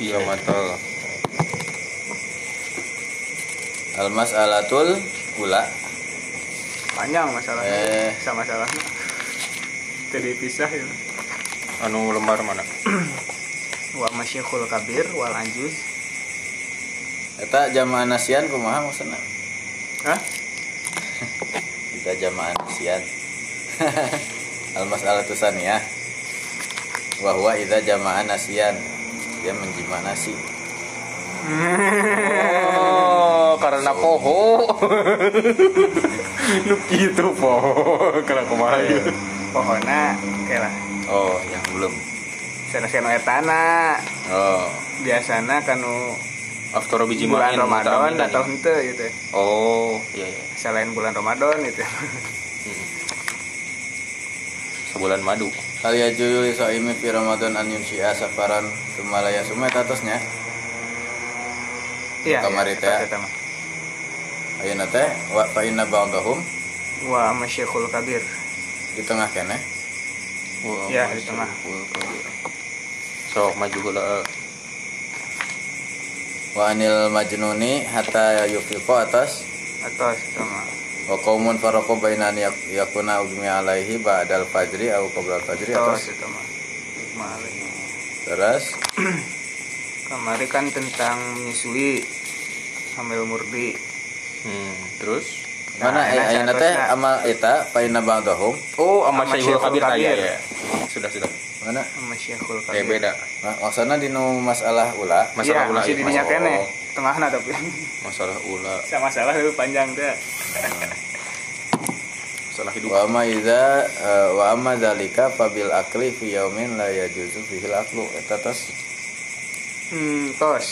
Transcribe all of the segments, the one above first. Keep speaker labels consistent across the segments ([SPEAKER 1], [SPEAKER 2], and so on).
[SPEAKER 1] iya mantul
[SPEAKER 2] Almas alatul ula
[SPEAKER 3] panjang masalahnya
[SPEAKER 2] Eh.
[SPEAKER 3] sama masalahnya jadi pisah ya
[SPEAKER 1] anu lembar mana
[SPEAKER 3] wa masyikhul kabir wal anjus
[SPEAKER 2] Eta jamaah nasian kumaha maksudna?
[SPEAKER 3] Hah?
[SPEAKER 2] Kita jamaah nasian. Almas alatu saniyah. Wa huwa idza jamaah nasian. Dia menjima nasi.
[SPEAKER 1] oh karena poho. Nu gitu poho. Karena kumaha ieu
[SPEAKER 3] pohona oke lah.
[SPEAKER 2] Oh, yang belum.
[SPEAKER 3] sana sana etana.
[SPEAKER 2] Oh,
[SPEAKER 3] biasana kanu
[SPEAKER 1] after biji
[SPEAKER 3] bulan Ramadan atau hente gitu.
[SPEAKER 1] Oh iya iya.
[SPEAKER 3] Selain bulan Ramadan gitu.
[SPEAKER 1] Sebulan madu
[SPEAKER 2] kali aja li saimi fi Ramadan an yunsyi'a safaran sumalaya sumet atasnya.
[SPEAKER 3] iya
[SPEAKER 2] Kamari teh.
[SPEAKER 3] iya, eta mah.
[SPEAKER 2] Ayeuna teh wa fa inna ba'dahum
[SPEAKER 3] wa masyikhul kabir
[SPEAKER 2] di tengah kene.
[SPEAKER 3] Iya, di tengah.
[SPEAKER 1] Sok maju gula
[SPEAKER 2] Wa anil majnuni hatta yufiqo atas
[SPEAKER 3] atau itu mah
[SPEAKER 2] wa qaumun faraqu bainan yak- yakuna ugmi alaihi ba'dal fajri au qabla fajri
[SPEAKER 3] atau itu mah.
[SPEAKER 2] Terus?
[SPEAKER 3] Kemarin kan tentang menyusui hamil murdi.
[SPEAKER 1] Hmm, terus?
[SPEAKER 2] Mana
[SPEAKER 3] Nah, enak,
[SPEAKER 2] ayeuna teh? amal eta fa inna ba'dahum?
[SPEAKER 1] Oh sama
[SPEAKER 3] Sama
[SPEAKER 1] Syekhul
[SPEAKER 3] Syekhul
[SPEAKER 1] Kabir ya, sudah sudah.
[SPEAKER 2] Mana?
[SPEAKER 3] Masyikhul
[SPEAKER 1] eh
[SPEAKER 3] kabir
[SPEAKER 1] beda.
[SPEAKER 2] Nah, maksudna dinu masalah ula?
[SPEAKER 1] Masalah
[SPEAKER 3] iya
[SPEAKER 1] ulah
[SPEAKER 3] masih
[SPEAKER 1] ya,
[SPEAKER 3] didinya
[SPEAKER 1] masalah-
[SPEAKER 3] kene tengahna tapi
[SPEAKER 1] masalah ula
[SPEAKER 3] sama masalah lebih panjang deh
[SPEAKER 1] masalah hidup.
[SPEAKER 2] Wa amma idza eh, wa amma dzalika fabil akli fi yaumin la yajuzu fihi al aklu. Eta tos
[SPEAKER 3] hmm tos.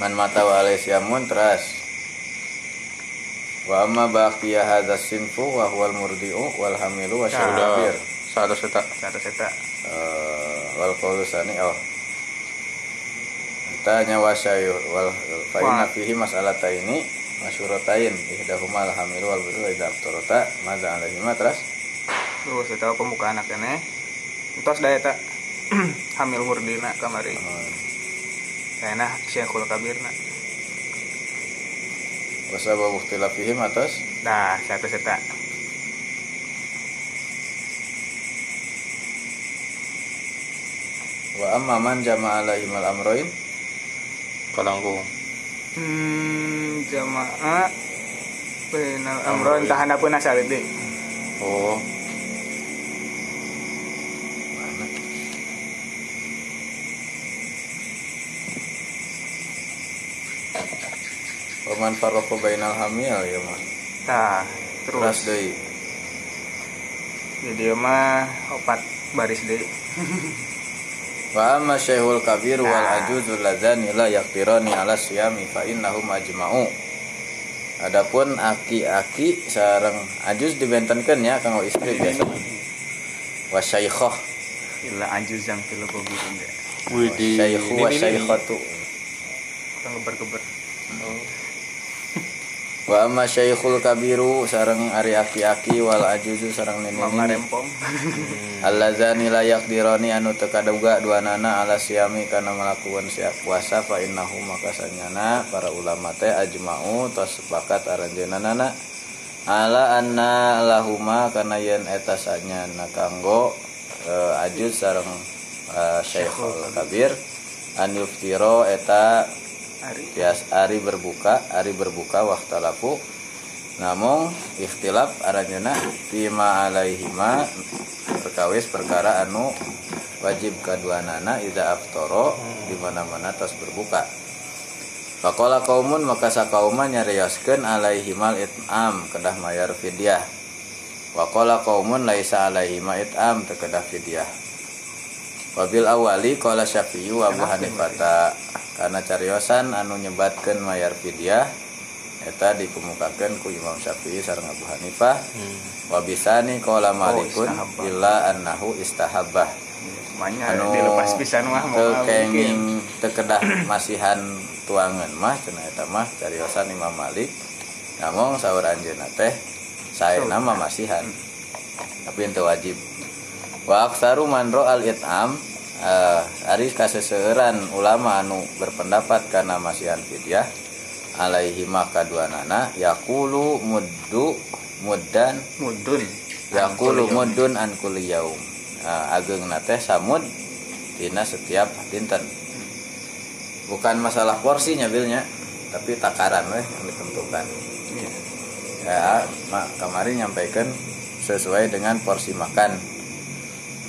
[SPEAKER 2] Man mata wa alaihi siamun teras. Wa amma baqiya hadza sinfu wa huwal murdi'u wal hamilu wa
[SPEAKER 3] Nah.
[SPEAKER 1] saat seta
[SPEAKER 3] satu seta
[SPEAKER 2] wal qawlu sani oh tanya wasyayu wal fa inna
[SPEAKER 3] Wah.
[SPEAKER 2] fihi mas'alata ini masyuratain ihdahuma al hamilu wal budu idza aftarata madza alaihi matras
[SPEAKER 3] terus itu pembukaan kene tos daya tak? Hamil murdina kamari. Kayaknya syekhul kabirna
[SPEAKER 2] wasabab ikhtilafihim atas
[SPEAKER 3] Nah, satu seta.
[SPEAKER 2] wa amma man jama'a alaihim al amrain
[SPEAKER 1] kalangkung
[SPEAKER 3] Hmm, jamaah. Bainal amron tahana pun asal itu.
[SPEAKER 1] oh.
[SPEAKER 2] Mana wa man farraqa bainal hamil ya mah
[SPEAKER 3] Nah,
[SPEAKER 2] terus. Deui
[SPEAKER 3] jadi mah opat baris deh.
[SPEAKER 2] Wa amma syekhul kabir wal
[SPEAKER 3] Nah.
[SPEAKER 2] ajuzul ladzani la yaqtirani ala siyami fa innahum ajma'u. Adapun aki-aki sareng ajuz dibentenkeun ya kanggo istri biasa. Wa syaikhah
[SPEAKER 3] Ila ajuzang fil kubur enggak.
[SPEAKER 1] wih di
[SPEAKER 2] syaikhu wa syaikhatu.
[SPEAKER 3] Orang geber-geber.
[SPEAKER 2] Wa amma syaikhul kabiru sareng ari aki-aki wal ajuzu sareng
[SPEAKER 3] Mama
[SPEAKER 2] nini
[SPEAKER 3] rempong.
[SPEAKER 2] Alladzani la yaqdirani anu teu kaduga duanana ala siyami kana melakukan siap puasa fa innahu maka sanyana para ulama teh ajma'u tos sepakat aranjeunana ala anna lahuma kana yen eta sanyana kanggo eh, ajuz sareng eh, Syekhul Kabir an yuftiro eta
[SPEAKER 3] Ari.
[SPEAKER 2] tias ari berbuka ari berbuka waktalafu namun ikhtilaf aranjeuna fima alaihima perkawis perkara anu wajib kaduanana ida aftoro di mana-mana tas berbuka. Pakola kaumun maka sakauma nyarioskeun alaihimal it'am kedah mayar fidyah. Wakola kaumun laisa alaihima it'am teu kedah fidyah Wabil awali kola syafi'yu wa abu hanifata. Karena cariosan anu nyebatkeun mayar fidyah eta dikemukakeun ku Imam Syafi'i sareng Abu Hanifah. Wa bisani kola malikun
[SPEAKER 3] istahabbah.
[SPEAKER 2] illa annahu istahabbah.
[SPEAKER 3] Semuanya
[SPEAKER 2] anu
[SPEAKER 3] dilepas pisan mah
[SPEAKER 2] kenging teu kedah masihan tuangan mah cenah eta mah cariosan Imam Malik. Namun saur anjeunna teh saya nama masihan. Tapi itu wajib wa aksaru manro al it'am eh, ari ulama anu berpendapat karena masihan fidyah alaihi maka dua nana yakulu muddu muddan
[SPEAKER 3] mudun
[SPEAKER 2] yakulu muddun an kulli yaum. Nah, ageng nate samud dina setiap dinten. Bukan masalah porsinya bilnya tapi takaran weh yang ditentukan.
[SPEAKER 3] Iya.
[SPEAKER 2] ya mak kemarin nyampaikan sesuai dengan porsi makan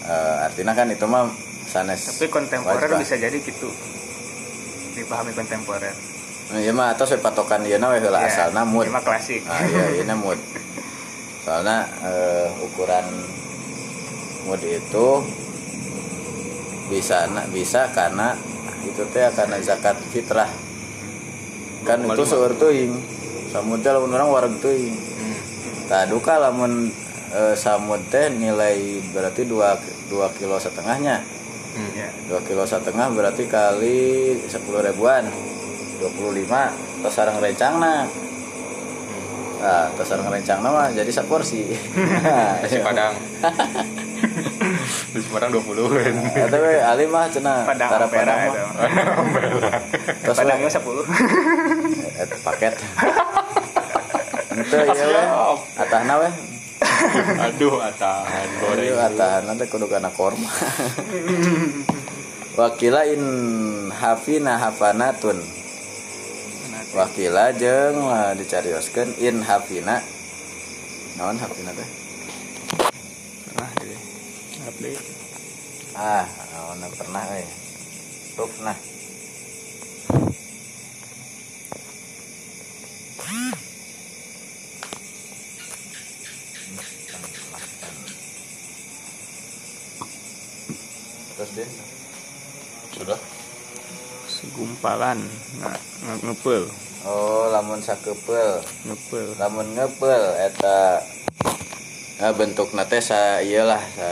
[SPEAKER 2] Eh, artinya kan itu mah sanes
[SPEAKER 3] tapi kontemporer
[SPEAKER 2] wajib.
[SPEAKER 3] bisa jadi gitu. Dipahami kontemporer.
[SPEAKER 2] Nah, iya mah atau saya patokan ieu we heula
[SPEAKER 3] Ya,
[SPEAKER 2] asalna mood
[SPEAKER 3] ini mah klasik.
[SPEAKER 2] Ah iya ini mood soalnya eh, ukuran mood itu bisa bisa karena itu teh karena zakat fitrah. Kan itu seueur teuing. Samud teh lamun urang wareg teuing.
[SPEAKER 3] Hmm.
[SPEAKER 2] tah duka lamun eh, samud teh nilai berarti dua dua kilo setengahnya.
[SPEAKER 3] Ya
[SPEAKER 2] dua kilo setengah berarti kali sepuluh ribuan. 25 terus sarang rencangna. Nah terus sarang rencangna mah jadi seporsi.
[SPEAKER 1] Nasi Padang. Nasi Padang 20 kan.
[SPEAKER 2] atau we ali mah cenah
[SPEAKER 3] padang
[SPEAKER 2] tara padang
[SPEAKER 3] itu.
[SPEAKER 2] mah. Terus we
[SPEAKER 3] padangnya 10
[SPEAKER 2] eh, paket. Itu iya we atahna we
[SPEAKER 1] Aduh, atahan goreng.
[SPEAKER 2] Iya, atahna teh kudu kana korma. Wakila in hafina hafanatun. Wakila jeung uh, dicarioskeun in hafina. Naon hafina teh?
[SPEAKER 3] Pernah jadi update
[SPEAKER 2] ah naon pernah euy rufna
[SPEAKER 1] Sudah.
[SPEAKER 3] segumpalan nggak ngepel.
[SPEAKER 2] Oh lamun sakeupel
[SPEAKER 3] ngepel.
[SPEAKER 2] Lamun ngepel eta nah, bentuk nate sa iyalah sa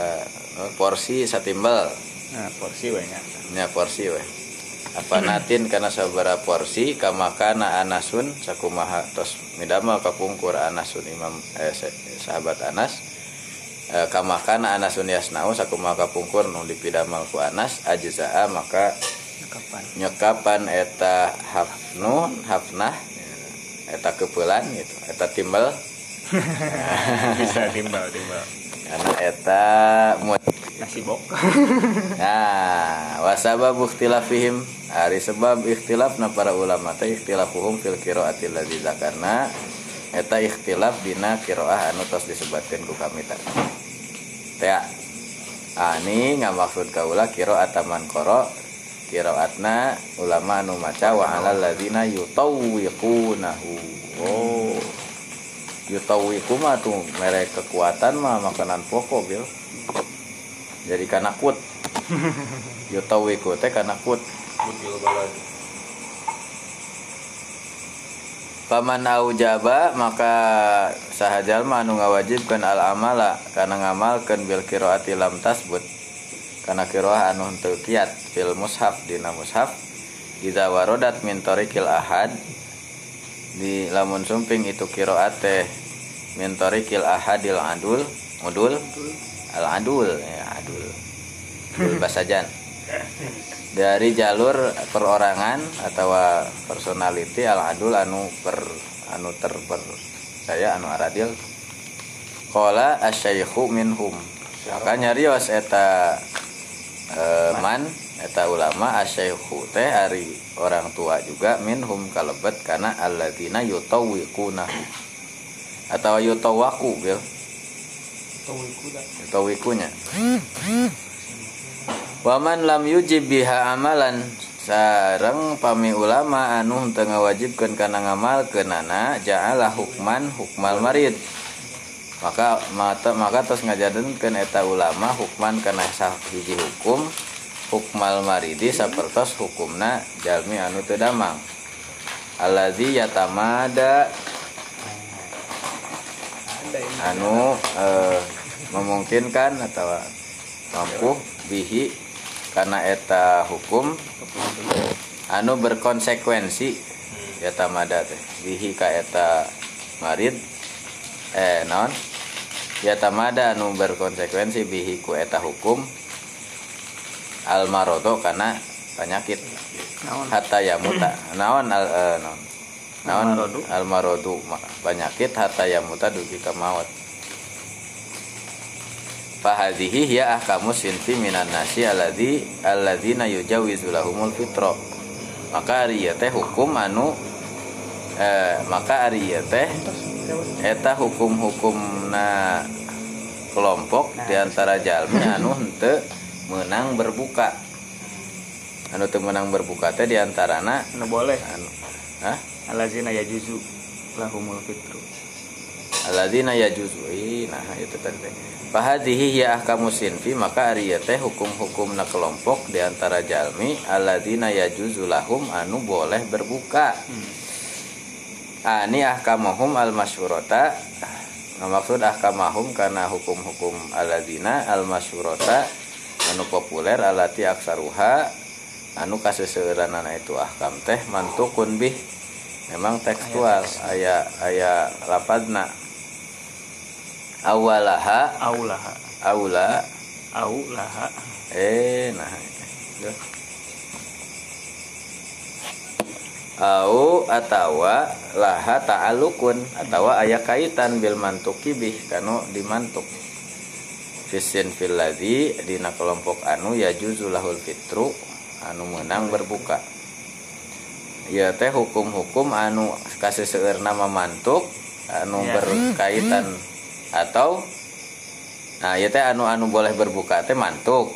[SPEAKER 2] porsi satimbal
[SPEAKER 3] nah porsi banyak
[SPEAKER 2] nya. Porsi we. Apa natin karena sabara porsi kamakana anasun sakumaha tos midamel kapungkur anasun imam eh, sa- sahabat anas eh, kamakana anasun yasnau sakumaha kapungkur nu dipidamel ku anas ajzaa maka
[SPEAKER 3] kapan
[SPEAKER 2] nyekapan eta hafnu hafnah eta kepelan gitu eta timbal
[SPEAKER 3] bisa timbal timbal
[SPEAKER 2] karena eta mut
[SPEAKER 3] nasi bok.
[SPEAKER 2] Nah, wasabab ikhtilafihim. Hari sebab ikhtilafna para ulama teh ikhtilafuhum fil qiraati allazi zakarna eta ikhtilaf dina qiraah anu tos disebutkeun ku kami tadi. Teh ani ngamaksud kaula qiraat man qara qiraatna ulama anu maca wa alal ladzina yutawwiqunahu. Oh. Yutawwiqu mah tuh merek kekuatan mah makanan pokok, Bil. Jadi kana kut. Yutawiku teh kana kut.
[SPEAKER 1] Butil balad.
[SPEAKER 2] Paman aujaba maka sahajal mah anu ngawajibkeun al amala kana ngamalkeun bil qiraati lam tasbut. Kana qiraah anu henteu kiat fil mushaf dina mushaf idza warodat min tariqil ahad di lamun sumping itu qiraat teh min tariqil ahadil adul mudul al adul ya adul adul basajan dari jalur perorangan atau personality al adul anu per anu terper saya anu aradil. Kola asyaikhu minhum. Maka nyarios eta eh, man eta ulama asyaikhu teh ari orang tua juga minhum kalebet karena alladzina yutawwiqunahu atau yutawaku bil. Yutawwikunya Waman lam yujib biha amalan. Sareng pami ulama anu henteu ngawajibkeun kana ngamalkeunana ja'ala hukman hukmal marid. Maka mata maka terus ngajadenkeun eta ulama hukman kana sah hiji hukum hukmal maridi sapertos hukumna jalmi anu teu damang. Allazi yatamada anu eh, memungkinkan atau mampu bihi karena eta hukum anu berkonsekuensi eta mada teh. Bihi ka eta marid eh non? Ya tamada anu berkonsekuensi bihi ku eta hukum almarodo karena penyakit.
[SPEAKER 3] Naon?
[SPEAKER 2] Hatta yamuta. Naon al eh, naon naon?
[SPEAKER 3] Almarodu?
[SPEAKER 2] almarodu ma- penyakit hatta yamuta dugi ka maut fahadhihi hiya ahkamu sinfi minan nasi alladzi alladzina yujawizu lahumul fitro maka ari ieu teh hukum anu eh, maka ari ieu teh eta hukum-hukumna kelompok
[SPEAKER 3] Nah,
[SPEAKER 2] di antara jalmi anu henteu menang berbuka. Anu teu menang berbuka teh diantarana
[SPEAKER 3] anu boleh.
[SPEAKER 2] anu hah?
[SPEAKER 3] Alazina yajuzu lahumul fitru.
[SPEAKER 2] Alladzina yajuzu nah itu tadi Fahadhihi hiya ahkamu sinfi maka ari ieu teh hukum-hukumna kelompok di antara jalmi alladzina yajuzu lahum anu boleh berbuka. Ani ahkamuhum al masyurata maksud ahkamahum karena hukum-hukum alladzina al masyurata anu populer alati aksaruha anu kaseseueuranana itu ahkam teh mantukun bih. Memang tekstual aya aya lapadna awalaha.
[SPEAKER 3] Aulaha
[SPEAKER 2] aula
[SPEAKER 3] aulaha
[SPEAKER 2] eh nah. Au atawa laha ta'alukun. Atawa aya kaitan bil mantuki bih kanu dimantuk. Fisin fil ladzi dina kelompok anu ya lahul fitru anu menang berbuka. Ya teh hukum-hukum anu kasih nama mantuk anu
[SPEAKER 3] Ya.
[SPEAKER 2] berkaitan atau nah ya teh anu anu boleh berbuka teh mantuk.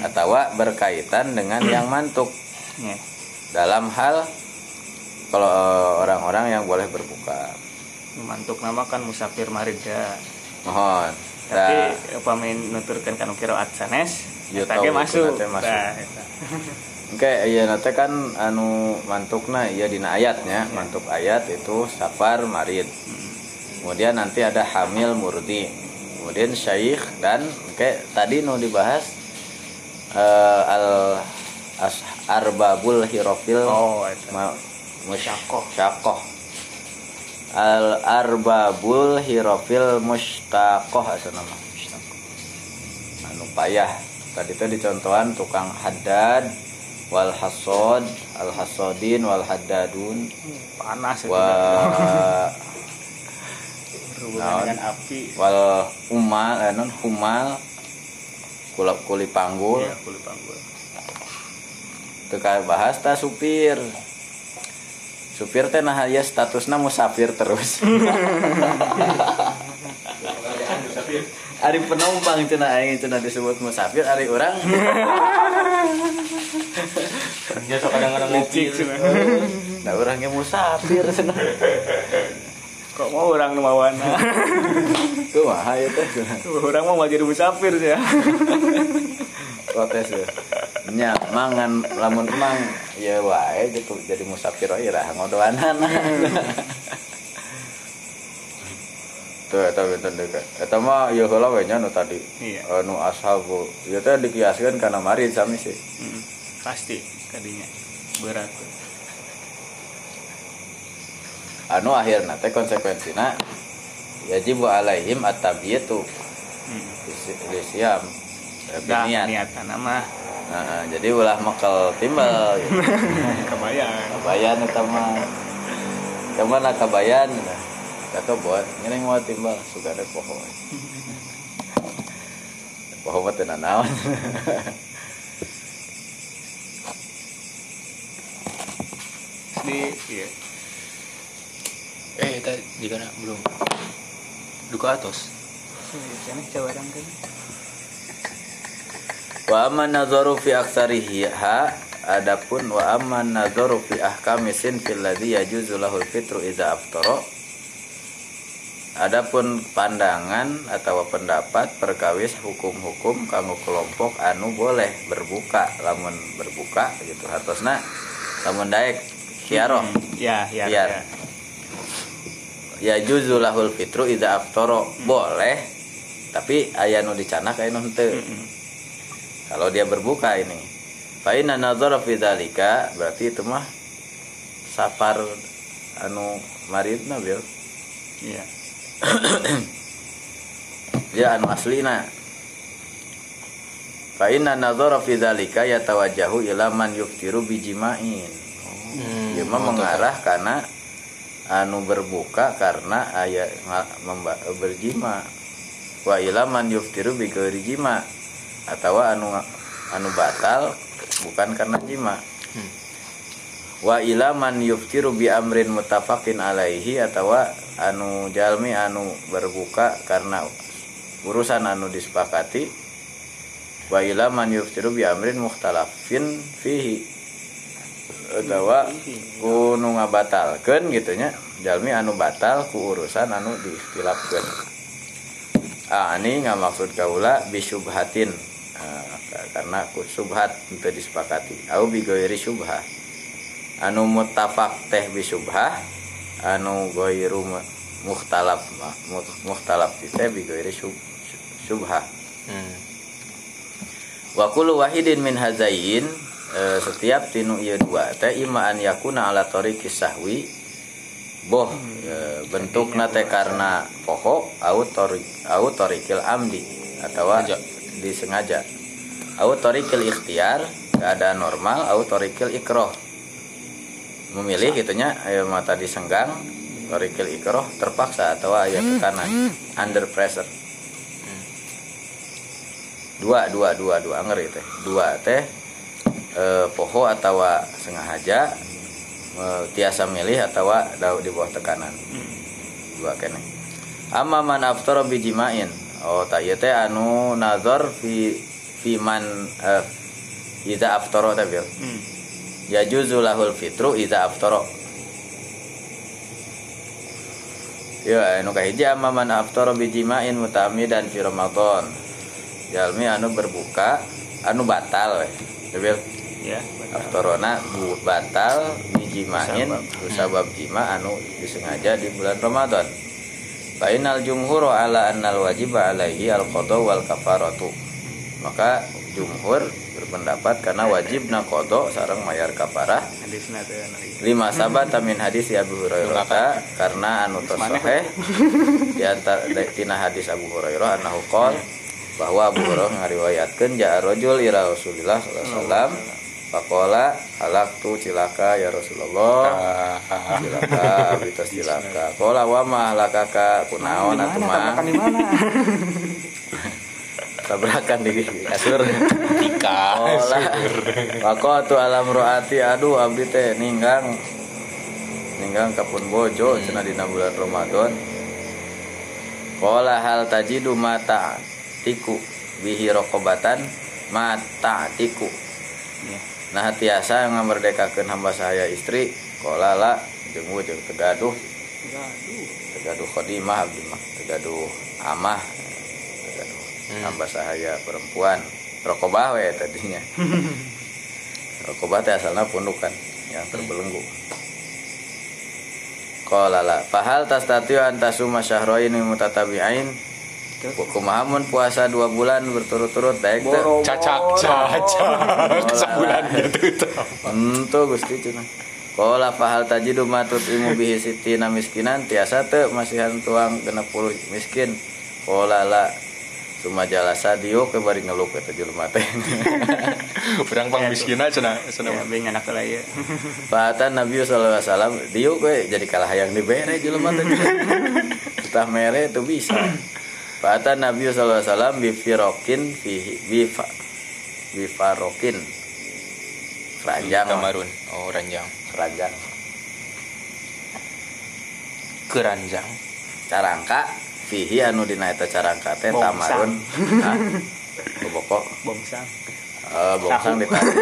[SPEAKER 2] Atau berkaitan dengan yang mantuk.
[SPEAKER 3] Ya.
[SPEAKER 2] dalam hal kalau eh, orang-orang yang boleh berbuka.
[SPEAKER 3] Mantuk nama kan musafir marida.
[SPEAKER 2] Mohon.
[SPEAKER 3] Tapi
[SPEAKER 2] Nah,
[SPEAKER 3] pamain nuturkan kanu kiraat sanes
[SPEAKER 2] Ya,
[SPEAKER 3] ge
[SPEAKER 2] tahu,
[SPEAKER 3] masuk.
[SPEAKER 2] nanti.
[SPEAKER 3] Nah.
[SPEAKER 2] Oke, iya nate kan anu mantukna iya dina ayatnya, mantuk ayat itu safar marid. Kemudian nanti ada hamil murdi. Kemudian syaikh dan oke tadi nu dibahas eh, al as, arbabul hirofil
[SPEAKER 3] oh Musyakoh.
[SPEAKER 2] musyakoh. Al arbabul hirofil mustaqoh asa nama. Anu payah. Tadi itu dicontohan tukang haddad wal hasod al hasodin wal haddadun
[SPEAKER 3] panas itu
[SPEAKER 2] wa
[SPEAKER 3] berhubungan
[SPEAKER 2] naon?
[SPEAKER 3] dengan api.
[SPEAKER 2] Wal umal eh, non humal. Kulap kuli panggul.
[SPEAKER 3] Ya kulit panggul.
[SPEAKER 2] Teka bahas ta supir. Supir teh nah ya statusna musafir terus. Ari penumpang cenah aing cenah disebut musafir ari orang
[SPEAKER 1] Ya sok kadang-kadang
[SPEAKER 3] licik
[SPEAKER 2] nah orangnya musafir
[SPEAKER 3] kok mau orang nu mawana
[SPEAKER 2] kumaha ya teh
[SPEAKER 3] orang mau jadi musafir ya.
[SPEAKER 2] Protes ya? Nya mangan lamun emang ya wae gitu jadi musafir wae lah ngodoanan tuh eta benten dekat eta mah ya heula we nya nu tadi.
[SPEAKER 3] Iya.
[SPEAKER 2] anu ashabu ya teh dikiaskeun kana marid sami sih.
[SPEAKER 3] Mm, pasti kadinya. Berat
[SPEAKER 2] anu akhirna teh konsekuensina yajibu alaihim at-tabiyatu lisiam
[SPEAKER 3] Dah
[SPEAKER 2] niat
[SPEAKER 3] niatan nama
[SPEAKER 2] Nah, jadi ulah mekel timbal gitu.
[SPEAKER 3] kebayang
[SPEAKER 2] kabayan eta mah Cuman lah kabayan nah. Kata buat ngereng mau timbal suka ada poho. Poho mah teu naon.
[SPEAKER 3] di iya
[SPEAKER 1] Eh, tadi jika nak belum. Duka atas.
[SPEAKER 3] Kan
[SPEAKER 2] Wa amman nazaru fi ha adapun wa amman nazaru fi ahkami sinfil ladzi yajuzu lahul fitru idza aftara Adapun pandangan atau pendapat perkawis hukum-hukum kanggo kelompok anu boleh berbuka lamun berbuka gitu hartosna lamun daek khiaroh
[SPEAKER 3] ya ya
[SPEAKER 2] Iya.
[SPEAKER 3] ya
[SPEAKER 2] ya juzu lahul fitru idza aftara. Boleh tapi aya nu dicanak aya nu henteu. Kalau dia berbuka ini. Fa inna nazara fi dzalika berarti itu mah safar anu maridna bil.
[SPEAKER 3] Iya.
[SPEAKER 2] Ya anu aslina. Fa inna nadhara fi dzalika yatawajjahu ila man yuftiru bijima'in
[SPEAKER 1] Hmm,
[SPEAKER 2] Ieu mah mengarah karena anu berbuka karena aya nga- memba- berjima. Wa ila man yuftiru bi ghairi jima. Atau anu anu batal bukan karena jima.
[SPEAKER 1] Hmm.
[SPEAKER 2] wa ila man yuftiru bi amrin mutafaqin alaihi atau anu jalmi anu berbuka karena urusan anu disepakati. Wa ila man yuftiru bi amrin mukhtalafin fihi atau kudu ngabatalkeun gitu nya. Jalmi anu batal ku urusan anu diikhtilafkeun ah ini nggak maksud kaula bisubhatin Ah, karena ku subhat untuk disepakati. Au bi ghairi subhah. Anu muttafaq teh bisubhah anu ghairu mu- mukhtalaf mu- mukhtalaf teh bi ghairi sub- subhah.
[SPEAKER 1] Hmm.
[SPEAKER 2] wa kullu wahidin min hazain eh, setiap tinu ieu dua. Teh ima an yakuna ala tariqis sahwi boh eh, bentukna teh karena poho au tori au tariqil amdi atau
[SPEAKER 1] Sengaja.
[SPEAKER 2] disengaja. Au tariqil ikhtiar keadaan normal au tariqil ikroh. Memilih gitunya ayo mata disenggang tariqil ikroh terpaksa atau aya tekanan under pressure. Dua dua dua dua ngeri teh. Dua teh eh, poho atau sengaja eh, tiasa milih atau dau di bawah tekanan. Dua kene. Amma man aftara bijimain oh tak ieu teh anu nazar fi fi man eh, iza aftara teh bil.
[SPEAKER 3] Hmm.
[SPEAKER 2] yajuzu lahul fitru iza aftara. Ya, anu kahiji amma man aftara bijimain mutamidan fi ramadan. Jalmi anu berbuka anu batal we. Bil
[SPEAKER 3] Ya, betul.
[SPEAKER 2] aftarona bu batal bijimain sabab jima anu disengaja di bulan Ramadan. Bainal jumhur ala annal wajiba alaihi al qada wal kafaratu. Maka jumhur berpendapat karena wajib na qada sareng mayar kafarah
[SPEAKER 3] Hadisna teh ieu.
[SPEAKER 2] lima sahabat min hadis Abu Hurairah karena anu sahih di antara tina hadis Abu Hurairah anahu qol bahwa Abu Hurairah ngariwayatkeun ja rajul ila Rasulillah sallallahu alaihi wasallam faqala halaktu cilaka ya Rasulullah
[SPEAKER 1] Ah,
[SPEAKER 2] cilaka tos cilaka qala wa ma halakaka kunaon atuh
[SPEAKER 3] Tabrakan
[SPEAKER 2] mah
[SPEAKER 3] di mana?
[SPEAKER 2] tabrakan di kasur
[SPEAKER 1] Tika.
[SPEAKER 2] Olah. Waqatu alam roati aduh abdi teh ninggang ninggang kapun bojo cenah dina bulan Ramadan. Qala hal tajidu mata tiku bihi rokobatan mata tiku.
[SPEAKER 3] Ya.
[SPEAKER 2] Nah tiasa ngamerdekakeun hamba saya istri qala la jeung jeung tegaduh
[SPEAKER 3] Aduh.
[SPEAKER 2] tegaduh khodimah abdi mah tegaduh amah tegaduh
[SPEAKER 1] Hmm.
[SPEAKER 2] hamba sahaya perempuan rokobah we tadinya rokobah teh asalna pundukan yang terbelenggu Qala la fahal tastatiu an tasuma syahrain mutatabi'ain kumaha mun puasa dua bulan berturut-turut
[SPEAKER 3] Boro.
[SPEAKER 1] Cacak, cacak. Sebulan gitu.
[SPEAKER 2] Ento Gusti cenah. Qala fahal tajidu matut imu bihi sitina miskinan tiasa teu masihan tuang 60 miskin. Qala la Suma jalasa dieu ke bari ngeluh eta jelema teh.
[SPEAKER 1] Urang pang miskina cenah cenah.
[SPEAKER 3] Ya, bing anak lah ya.
[SPEAKER 2] Fatan Nabi sallallahu alaihi wasallam dieu we jadi kalah hayang dibere jelema teh. Tah mere itu bisa. Fatan Nabi sallallahu alaihi wasallam bi firokin fihi bi fa- bi farokin. Keranjang,
[SPEAKER 1] Kamarun. Oh, ranjang.
[SPEAKER 2] keranjang.
[SPEAKER 1] Keranjang.
[SPEAKER 2] carangka fihi anu dina eta carangka teh tamarun Hah? boboko
[SPEAKER 3] Bongsang.
[SPEAKER 2] eh bongsang
[SPEAKER 3] Tahu.
[SPEAKER 2] ditaruh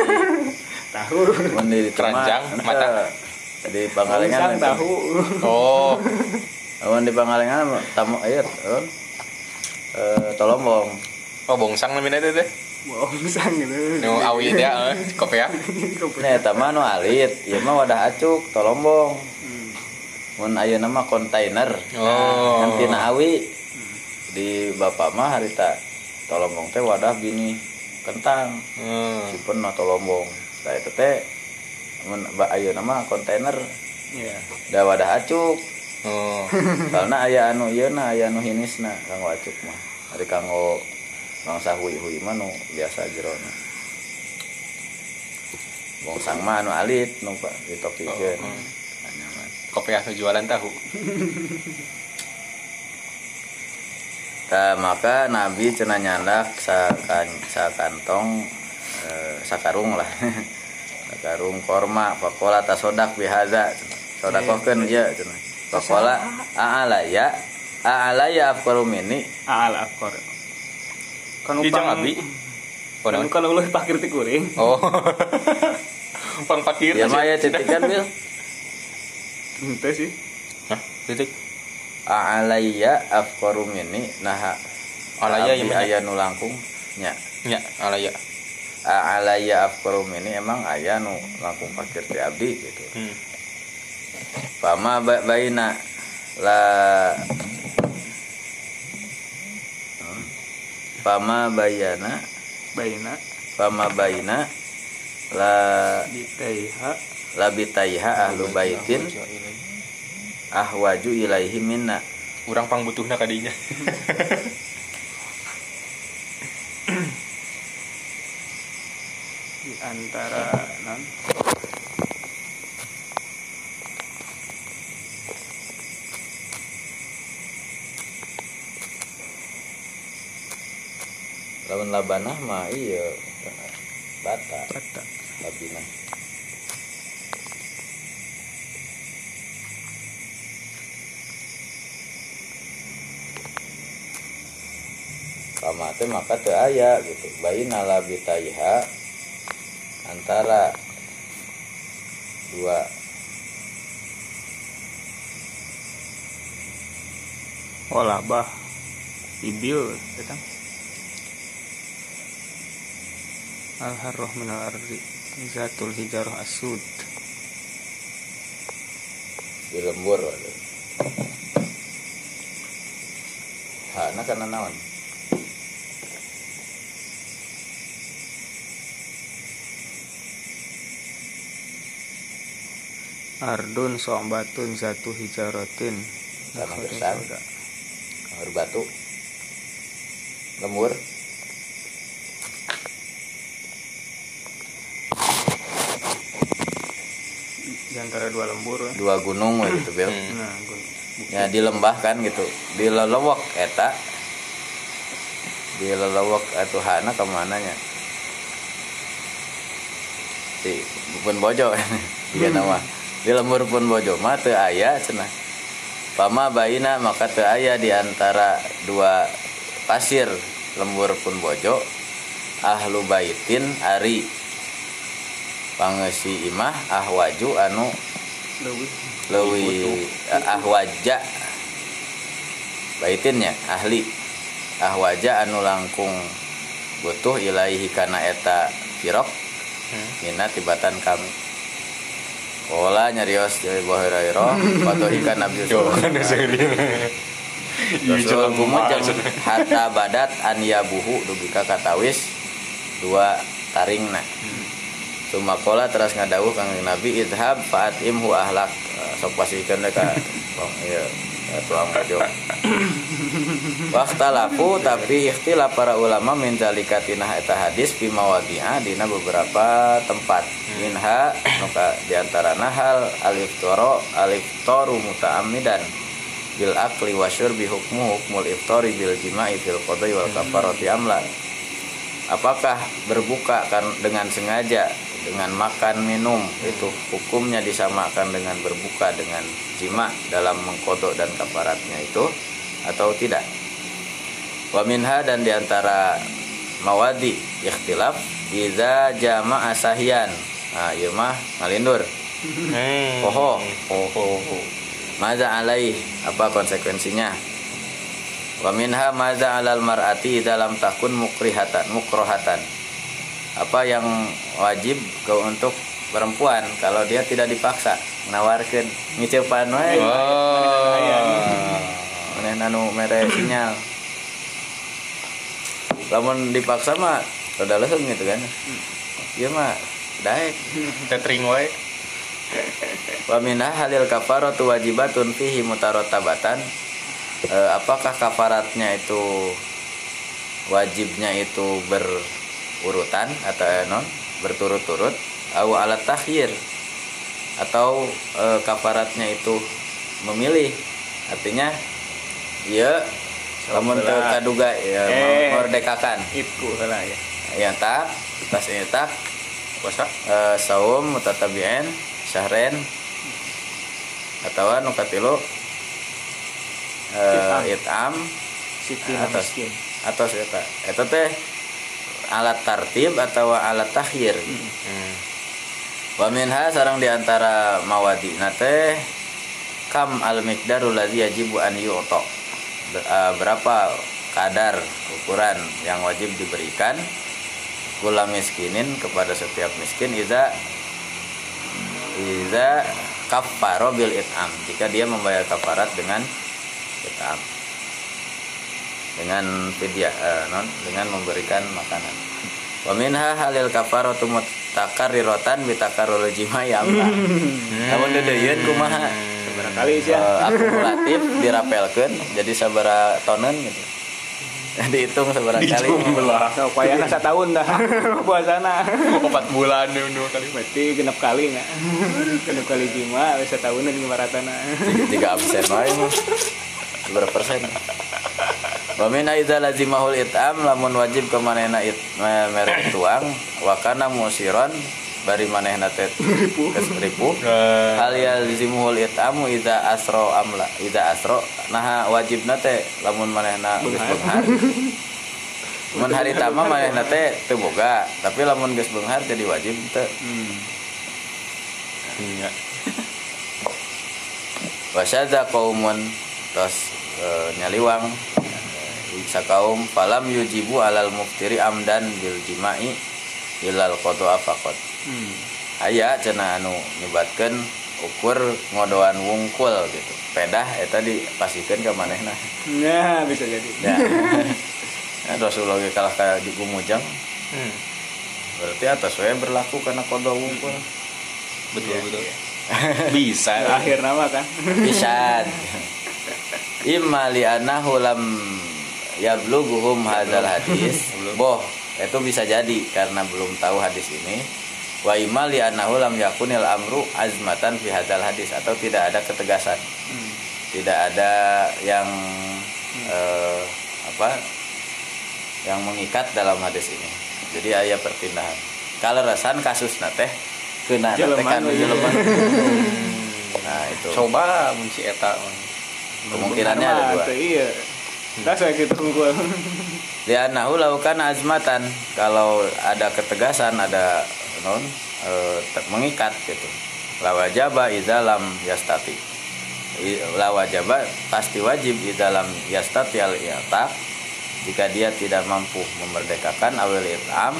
[SPEAKER 3] Tahu.
[SPEAKER 2] mun di
[SPEAKER 1] Keranjang, mata.
[SPEAKER 2] di pangalengan
[SPEAKER 3] Bongsang tahu.
[SPEAKER 1] Oh,
[SPEAKER 2] mun di pangalengan tamu ieu eh eh tolombong
[SPEAKER 1] oh bongsang namanya teh teh.
[SPEAKER 3] Bongsang gitu.
[SPEAKER 1] Nu awi dia eh, kopi ya.
[SPEAKER 2] Nah, eta mah nu alit, ieu mah wadah acuk tolombong. Mun ayeuna mah kontainer.
[SPEAKER 1] Oh.
[SPEAKER 2] Kan tina awi di bapak mah harita tolombong teh wadah bini kentang.
[SPEAKER 1] Hmm.
[SPEAKER 2] Simpen no tolombong. Nah itu teh mun ayeuna mah kontainer
[SPEAKER 3] Iya.
[SPEAKER 2] da wadah acuk.
[SPEAKER 1] Oh.
[SPEAKER 2] Karena aya anu ieu na aya anu hinisna kanggo acuk mah. Ari kanggo bangsa hui-hui mah nu biasa jerona bongsang mah anu alit nu pak ditokikeun
[SPEAKER 1] Oh, oh.
[SPEAKER 2] Mah.
[SPEAKER 1] kopi anu jualan tahu.
[SPEAKER 2] Tah, maka Nabi cenah nyandak sakan sakantong eh, sakarung lah. Sakarung korma pakola tasodak bihaza sodakokeun ieu cenah pakola aala ya aala ya afkarum ini
[SPEAKER 3] Al akor. Kan
[SPEAKER 1] Dijang abi. Oh
[SPEAKER 3] Kan
[SPEAKER 1] naon?
[SPEAKER 3] kalau lu pakir ti kuring.
[SPEAKER 1] oh. Pang pakir.
[SPEAKER 2] Ya mah ya titikan bil.
[SPEAKER 3] Henteu sih.
[SPEAKER 1] Hah? titik?
[SPEAKER 2] Alayya afkarum ini nah
[SPEAKER 1] Alaya yang
[SPEAKER 2] aya nu langkung. Nya.
[SPEAKER 1] Nya alaya
[SPEAKER 2] afkarum ini emang aya nu langkung pakir ti abdi gitu.
[SPEAKER 1] Hmm.
[SPEAKER 2] Pama ba baina la. Pama bayana
[SPEAKER 3] Baina.
[SPEAKER 2] Pama baina la
[SPEAKER 3] di taiha
[SPEAKER 2] labitaiha ahlu baitin ahwaju ilaihi minna.
[SPEAKER 1] Urang pang butuhna kadinya
[SPEAKER 3] di antara non
[SPEAKER 2] lawan labanah mah iya bata
[SPEAKER 3] bata.
[SPEAKER 2] labina Pamate maka teu aya gitu baina labitaiha antara dua
[SPEAKER 3] Walabah ibil datang. Al harroh minal ardi Zatul hijarah asud
[SPEAKER 2] di lembur waduh. Hana kana naon?
[SPEAKER 3] Ardun sombatun zatu hijaratin
[SPEAKER 2] Tanah gersang. Kamar batu. Lembur.
[SPEAKER 3] Di antara dua lembur ya.
[SPEAKER 2] Dua gunung gitu, Bil.
[SPEAKER 1] Hmm.
[SPEAKER 3] Nah,
[SPEAKER 2] Ya di lembah kan gitu. Di lelewek eta. Di lelewek atuh hana ke mananya? Si pun bojo Iya nama. Di lembur pun bojo mah teu aya cenah. Pama baina maka teu aya di antara dua pasir lembur pun bojo ahlu baitin ari pangesi imah ahwaju anu lewi. ahwaja. Baitinnya ahli. Ahwaja anu langkung butuh ilaihi kana eta firok
[SPEAKER 1] Hmm.
[SPEAKER 2] mina tibatan kami. Ola nyarios dari Buhirairo Foto ikan Nabi
[SPEAKER 1] kan
[SPEAKER 2] Rasul
[SPEAKER 1] jalan kumaha
[SPEAKER 2] kumujeng Hatta badat an yabuhu Dugika katawis Dua taringna Sumakola terus ngadawuh kang Nabi idhab faat imhu ahlak. Eh, sok pasikeun deui ka Bang. Iya ya, tuang bojo. Waktalafu tapi ikhtilaf para ulama min zalika tinah eta hadis fi mawadi'a dina beberapa tempat. Minha nuka di antara nahal alif toro alif toru muta'ammidan bil akli wa syurbi hukmu hukmul iftari bil jima'i fil qadai wal kafarati amla. Apakah berbuka kan dengan sengaja dengan makan minum itu hukumnya disamakan dengan berbuka dengan jima dalam mengkodok dan kafaratnya itu atau tidak wa minha dan di antara mawadi ikhtilaf iza jama'a sahyan nah ieu mah ngalindur
[SPEAKER 1] Hmm.
[SPEAKER 2] Poho.
[SPEAKER 1] Poho.
[SPEAKER 2] Maza alaih apa konsekuensinya? Wa minha maza alal mar'ati dalam takun mukrihatan mukrohatan. Apa yang wajib ke untuk perempuan kalau dia tidak dipaksa menawarkan ngiceupan we
[SPEAKER 1] Oh.
[SPEAKER 2] maneh anu mere sinyal. Lamun dipaksa mah rada leung gitu kan. Ieu mah daek
[SPEAKER 1] Tetring wae.
[SPEAKER 2] wa minha halil kafaratu wajibatun fihi mutarotabatan Eh, apakah kafaratnya itu wajibnya itu berurutan atau eh, non berturut-turut au alat takhir atau eh, kafaratnya itu memilih. Artinya ya lamun teu kaduga ya
[SPEAKER 3] Eh.
[SPEAKER 2] merdekakan.
[SPEAKER 3] itu lah ya.
[SPEAKER 2] Yang tak tas tak
[SPEAKER 1] puasa
[SPEAKER 2] eh, saum mutatabi'in syahren atau nu katilu eh, it'am.
[SPEAKER 3] Siti
[SPEAKER 2] Atas.
[SPEAKER 3] miskin.
[SPEAKER 2] atau eta eta teh alat tartib atau alat takhir.
[SPEAKER 1] Hmm.
[SPEAKER 2] wa minha sarang di antara mawadi teh kam al miqdaru ladzi yajibu an yu'ta. Ber- berapa kadar ukuran yang wajib diberikan kula miskinin kepada setiap miskin iza iza kafaro bil it'am. Jika dia membayar kafarat dengan it'am dengan fidyah eh, non dengan memberikan makanan. Wa minha halil kafaratu mutakarriratan bitakarrul jima ya Allah namun dedeyeun kumaha
[SPEAKER 3] barangkali sih ya.
[SPEAKER 2] Eh, akumulatif dirapelkeun jadi sabara tonen gitu. Dihitung sabara kali.
[SPEAKER 1] Belah
[SPEAKER 3] so, upaya nasa tahun dah. Puasana.
[SPEAKER 1] Empat bulan dua kali
[SPEAKER 3] berarti genap kali nggak? Genap kali jima bisa tahunan lima ratana
[SPEAKER 2] tiga, tiga absen mah. Berapa persen Wa min aiza lazimahul it'am lamun wajib manehna it me- merek tuang wa kana musiron bari manehna teh geus ripuh hal yalzimuhul it'amu idza asro amla idza asro nah wajibna teh lamun manehna geus beunghar mun hari tama manehna teh teu boga tapi lamun geus beunghar jadi wajib teu
[SPEAKER 1] iya.
[SPEAKER 2] Wasyadza qaumun tos e, nyaliwang sakaum falam yujibu alal muftiri amdan bil jimai ilal qada faqat. Aya cenah anu nyebatkeun ukur ngodoan wungkul gitu. Pedah eta dipasikeun ka manehna.
[SPEAKER 3] Nah bisa jadi.
[SPEAKER 2] Ya. Ya Rasulullah kalah ka di gumujang.
[SPEAKER 1] Hmm.
[SPEAKER 2] berarti atas we berlaku karena qada wungkul.
[SPEAKER 1] Betul betul. bisa.
[SPEAKER 3] Akhir nama kan?
[SPEAKER 2] Pisan imma li annahu lam yablughuhum hadzal hadis. Boh itu bisa jadi karena belum tahu hadis ini. Wa li annahu lam yakunil amru azmatan fi hadzal hadis atau tidak ada ketegasan. Tidak ada yang eh, apa yang mengikat dalam hadis ini. Jadi ayat perpindahan. Kalau rasan kasus teh kena
[SPEAKER 3] Jeleman
[SPEAKER 2] kan jeleman. nah itu.
[SPEAKER 1] Coba munci eta
[SPEAKER 2] kemungkinannya ada dua.
[SPEAKER 3] iya Nah, saya gitu unggul.
[SPEAKER 2] lianahu laukan azmatan. Kalau ada ketegasan ada non ter- mengikat gitu. Lawajaba idalam yastati. Lawajaba pasti wajib idalam yastati al i'taq jika dia tidak mampu memerdekakan awil it'am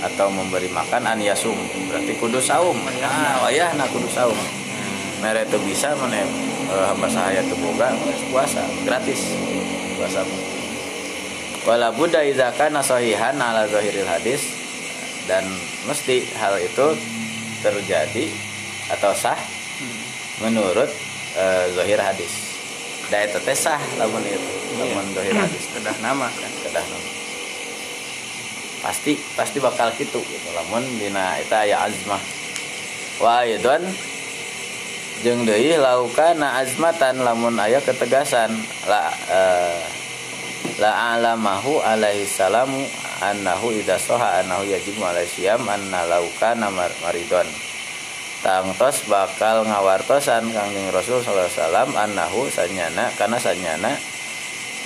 [SPEAKER 2] atau memberi makan an yasum. Berarti kudu saum. Ah wayah na kudu saum. Mere itu bisa mana eh, hamba sahaya teu boga puasa gratis puasa mah. Wala budda idza kana sahihan ala zahiril hadis dan mesti hal itu terjadi atau sah menurut eh, zahir hadis. Da eta teh sah lamun itu, lamun zahir hadis
[SPEAKER 3] Kedah nama kan.
[SPEAKER 2] kedah nama. Pasti pasti bakal gitu gitu lamun dina eta aya azmah. Wa aidon jeung deui laukana azmatan lamun aya ketegasan. La eh, la alamahu alaihi salamu annahu idza soha annahu yajibu alaihi siyam anna laukana mar- maridon. Tangtos bakal ngawartosan kangjeng Rasul sallallahu annahu sanyana kana sanyana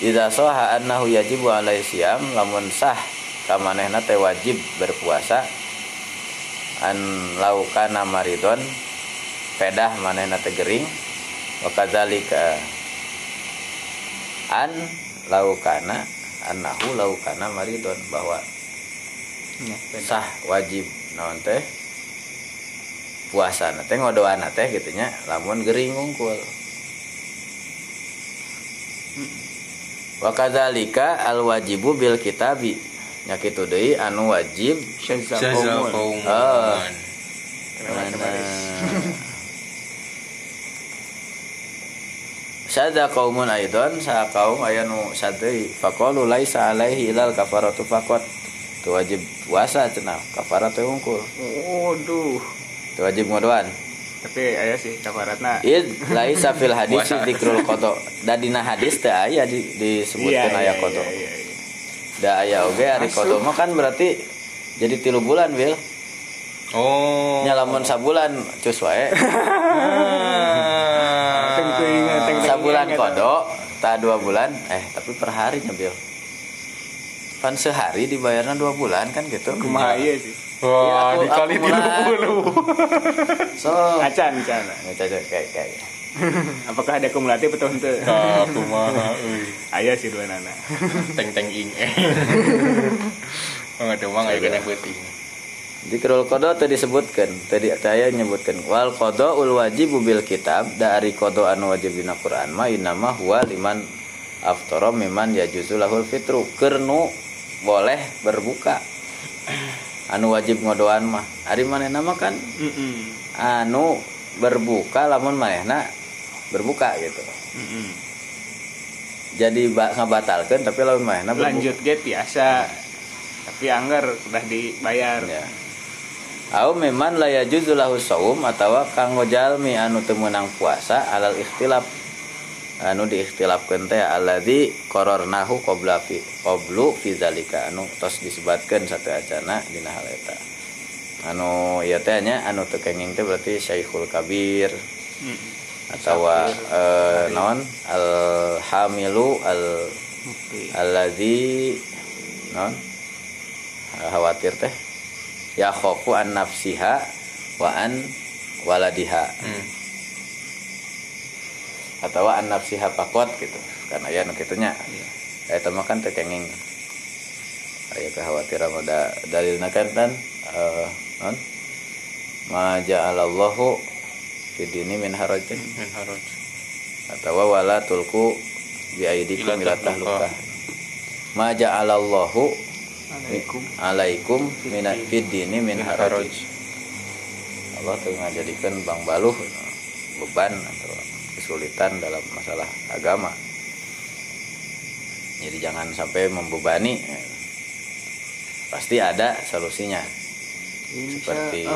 [SPEAKER 2] idza soha annahu yajibu alaihi lamun sah kamanehna teh wajib berpuasa an laukana maridon pedah manehna teh gering. Wa kadzalika an laukana annahu laukana maridon bahwa
[SPEAKER 3] Ya,
[SPEAKER 2] sah wajib naon teh puasa teh ngodoana teh gitunya lamun gering ngungkul. Wa kadzalika al wajibu bil kitabi nya kitu deui anu wajib
[SPEAKER 3] Syazza
[SPEAKER 1] Jaza
[SPEAKER 3] Qawmun.
[SPEAKER 1] kaumun
[SPEAKER 2] Oh.
[SPEAKER 3] Terima kasih, Baris.
[SPEAKER 2] Sada kaumun aidon sa kaum aya nu sadeuy faqalu laisa alaihi ilal kafaratu faqat tu wajib puasa cenah kafarat teh unggul
[SPEAKER 3] waduh.
[SPEAKER 2] Tu wajib ngodoan
[SPEAKER 3] tapi aya sih kafaratna.
[SPEAKER 2] Id laisa fil hadis dikrul qada. Da dina hadis teh aya di, disebutkeun aya qada.
[SPEAKER 3] iya, iya, iya.
[SPEAKER 2] da aya oge ari
[SPEAKER 3] Masuk.
[SPEAKER 2] qada mah kan berarti jadi tilu bulan Wil.
[SPEAKER 1] Oh.
[SPEAKER 2] nya lamun sabulan cus wae Sabulan kodok tak dua bulan eh tapi per hari nyebil kan sehari dibayarnya dua bulan kan gitu
[SPEAKER 3] kumaha ieu sih
[SPEAKER 1] Wah,
[SPEAKER 2] Iya, aku-
[SPEAKER 1] dikali
[SPEAKER 2] mulai.
[SPEAKER 1] 30.
[SPEAKER 2] so
[SPEAKER 3] acan acan
[SPEAKER 2] Ngecaca kayak kayak
[SPEAKER 3] apakah ada kumulatif atau henteu
[SPEAKER 1] Aku mah euy.
[SPEAKER 3] aya sih dua nana
[SPEAKER 1] Teng teng ing. Oh, ada mah aya kena beuting.
[SPEAKER 2] Di kerul kodo tadi disebutkan tadi saya nyebutkan wal kodo ul wajib bil kitab dari kodo anu wajib dina Quran ma inama huwa liman aftoro miman ya lahul fitru. Kernu boleh berbuka. Anu wajib ngodoan mah. Ari mana nama kan? Anu berbuka lamun manehna berbuka gitu. Jadi ba ngabatalkeun tapi lamun manehna berbuka.
[SPEAKER 3] Lanjut get biasa tapi anggar udah dibayar.
[SPEAKER 2] Ya Au memang la yajuzu lahu saum atawa kanggo jalmi anu teu meunang puasa alal ikhtilaf. Anu diikhtilafkeun teh alladzi qararnahu qabla fi qablu fi zalika. Anu tos disebutkeun satu acana dina hal eta. Anu ieu teh nya anu teu kenging teh berarti syaikhul kabir.
[SPEAKER 3] Mm.
[SPEAKER 2] atawa eh, naon? Al hamilu al
[SPEAKER 3] Oke.
[SPEAKER 2] alladzi non khawatir teh ya khofu an nafsiha wa an waladiha.
[SPEAKER 1] Hmm.
[SPEAKER 2] atau an nafsiha pakot gitu. Karena ya nu kitu nya
[SPEAKER 3] Iya.
[SPEAKER 2] eta mah kan teu kenging aya kekhawatiran ada dalilna kan kan eh non? Ma ja'alallahu fi dini min harajin.
[SPEAKER 1] Min haraj.
[SPEAKER 2] atau wala tulku bi aidikum ila tahluka ma ja'alallahu alaikum min fid dini min haraj. Allah tuh ngajadikan bang baluh beban atau kesulitan dalam masalah agama. Jadi jangan sampai membebani. Pasti ada solusinya. Seperti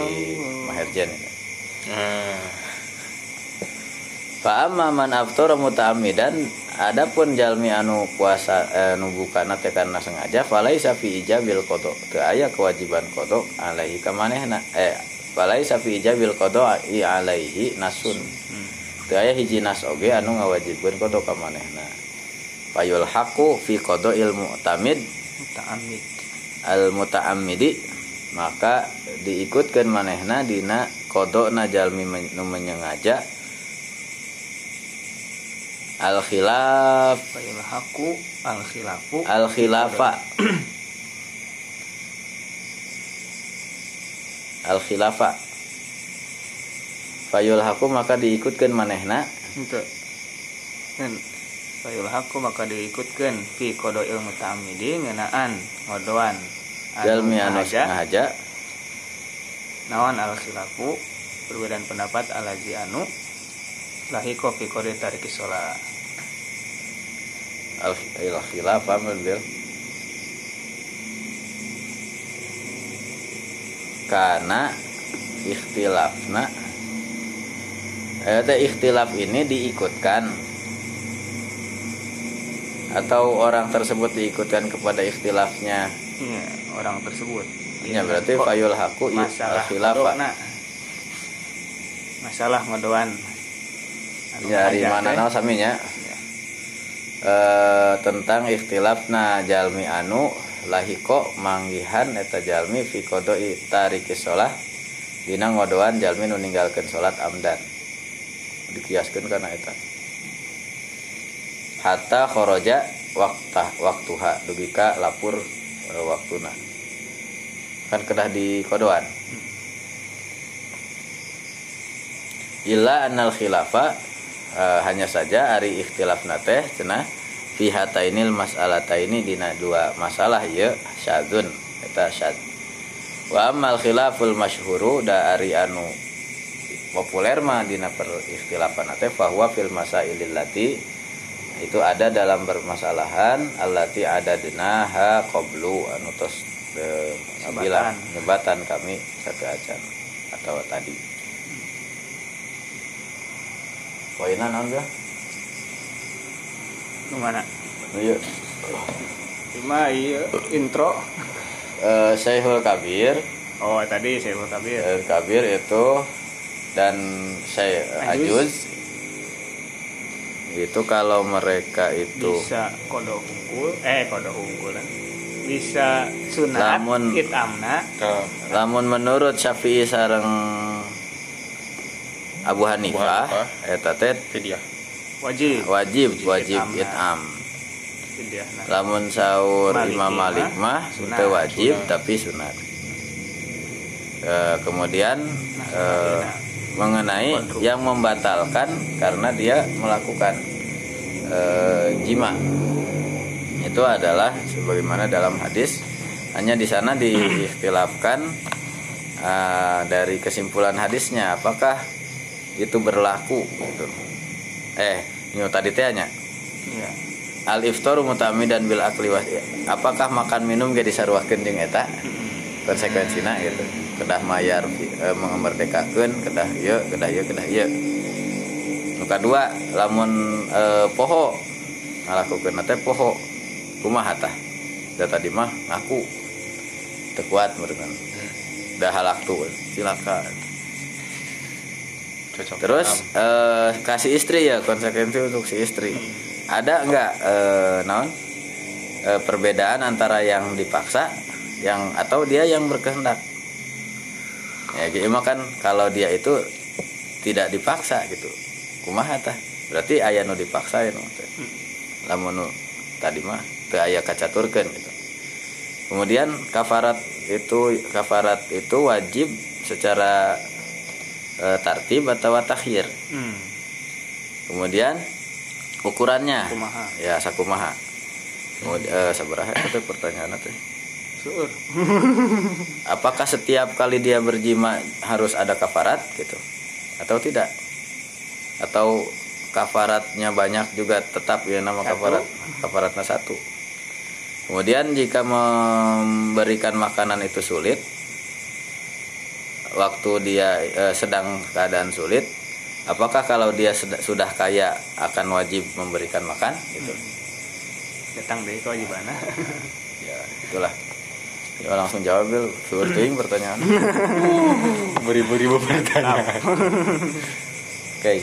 [SPEAKER 2] Maherjen. Ini.
[SPEAKER 1] Nah,
[SPEAKER 2] Fa amma man aftara muta'ammidan adapun jalmi anu puasa eh, anu bukana teh karena sengaja falaisa fi ijabil qada teu aya kewajiban qada alaihi ka manehna eh falaisa fi ijabil qada i alaihi nasun. Teu aya hiji nas oge anu ngawajibkeun qada ka manehna. Fayul haqu fi qada ilmu tamid
[SPEAKER 3] muta'ammid
[SPEAKER 2] al muta'ammidi maka diikutkan manehna dina kodokna jalmi men- nu menyengaja al khilaf
[SPEAKER 3] fayul haku al khilafu
[SPEAKER 2] al khilafa al khilafa fayul haku maka diikutkan manehna.
[SPEAKER 3] Kan fayul haku maka diikutkeun fi kodo ilmu ta'amidi ngeunaan ngodoan.
[SPEAKER 2] Jalmi anu sengaja
[SPEAKER 3] nawan al khilafu perbedaan pendapat alazi anu lahiko fi kode tariki sholat
[SPEAKER 2] al al khilafa mobil karena ikhtilafna eh, teh ikhtilaf ini diikutkan. Atau orang tersebut diikutkan kepada ikhtilafnya?
[SPEAKER 3] Iya orang tersebut.
[SPEAKER 2] Ya berarti fayul haku
[SPEAKER 3] masalah
[SPEAKER 2] khilafa.
[SPEAKER 3] masalah ngodoan.
[SPEAKER 2] ya dari
[SPEAKER 3] ngahaja
[SPEAKER 2] mana naon saminya
[SPEAKER 3] Ya.
[SPEAKER 2] eh, tentang ikhtilafna jalmi anu lahiko manggihan eta jalmi fi qodoi tariki sholat dina ngodoan jalmi nu ninggalkeun salat amdan. Dikiaskeun kana eta. Hatta kharaja wakta waktuha dugi ka lapur e, waktuna. Kan kedah di kodoan. Illa annal khilafa eh, hanya saja ari ikhtilaf teh cenah fi hatainil mas'alataini dina dua masalah ieu syadzun eta syad. Wa ammal khilaful masyhuru da ari anu populer mah dina per ikhtilafan teh bahwa fil masailil lati itu ada dalam permasalahan allati ada denaha qablu anu tos de, bilang nyebatan kami satu acan atau tadi poinan naon
[SPEAKER 3] Nu mana?
[SPEAKER 2] Iya.
[SPEAKER 3] Lima iya intro.
[SPEAKER 2] Uh, Syekhul Kabir.
[SPEAKER 3] Oh tadi Syekhul Kabir.
[SPEAKER 2] Syekhul Kabir itu dan saya Ajuz. Ajuz itu kalau mereka itu
[SPEAKER 3] bisa kodo unggul eh kodo unggul bisa sunat lamun amna
[SPEAKER 2] uh, lamun menurut Syafi'i sarang Abu Hanifah eta teh
[SPEAKER 3] wajib.
[SPEAKER 2] wajib wajib itam lamun sahur Imam Malik mah itu wajib tapi sunat e, kemudian e, mengenai yang membatalkan karena dia melakukan e, jima. Itu adalah sebagaimana dalam hadis. Hanya di sana diikhtilafkan uh, dari kesimpulan hadisnya apakah itu berlaku gitu. Eh nyo tadi tehnya ya. al iftar dan bil akli apakah makan minum jadi sarwahkeun jeung eta? Konsekuensina gitu. Kedah mayar e, memerdekakeun kedah ieu kedah ieu kedah ieu. Nu kadua lamun e, poho. Ngalakukeun teh poho. Kumaha tah? Da tadi mah ngaku. Teu kuat meureun. Dah halak tuh silakan Cocok Terus uh, kasih istri ya konsekuensi untuk si istri. Ada enggak uh, naon uh, perbedaan antara yang dipaksa yang atau dia yang berkehendak? Ya gitu kan kalau dia itu tidak dipaksa gitu. Kumaha tah? Berarti ayah nu dipaksa ya. Lamun nu tadi mah teu aya kacaturkeun gitu. Kemudian kafarat itu kafarat itu wajib secara e, tartib atau takhir hmm. kemudian ukurannya? Kumaha. ya sakumaha. Kemudian e, sabaraha itu pertanyaan itu apakah setiap kali dia berjima harus ada kafarat gitu? Atau tidak? Atau kafaratnya banyak juga tetap ya nama satu. kafarat kafaratnya satu. Kemudian jika memberikan makanan itu sulit waktu dia e, sedang keadaan sulit apakah kalau dia sudah kaya akan wajib memberikan makan? Gitu.
[SPEAKER 3] Datang deh kewajiban.
[SPEAKER 2] Ya itulah. Ya, langsung jawab bil. Tuing pertanyaan.
[SPEAKER 1] Beribu-ribu pertanyaan.
[SPEAKER 2] Oke. Okay.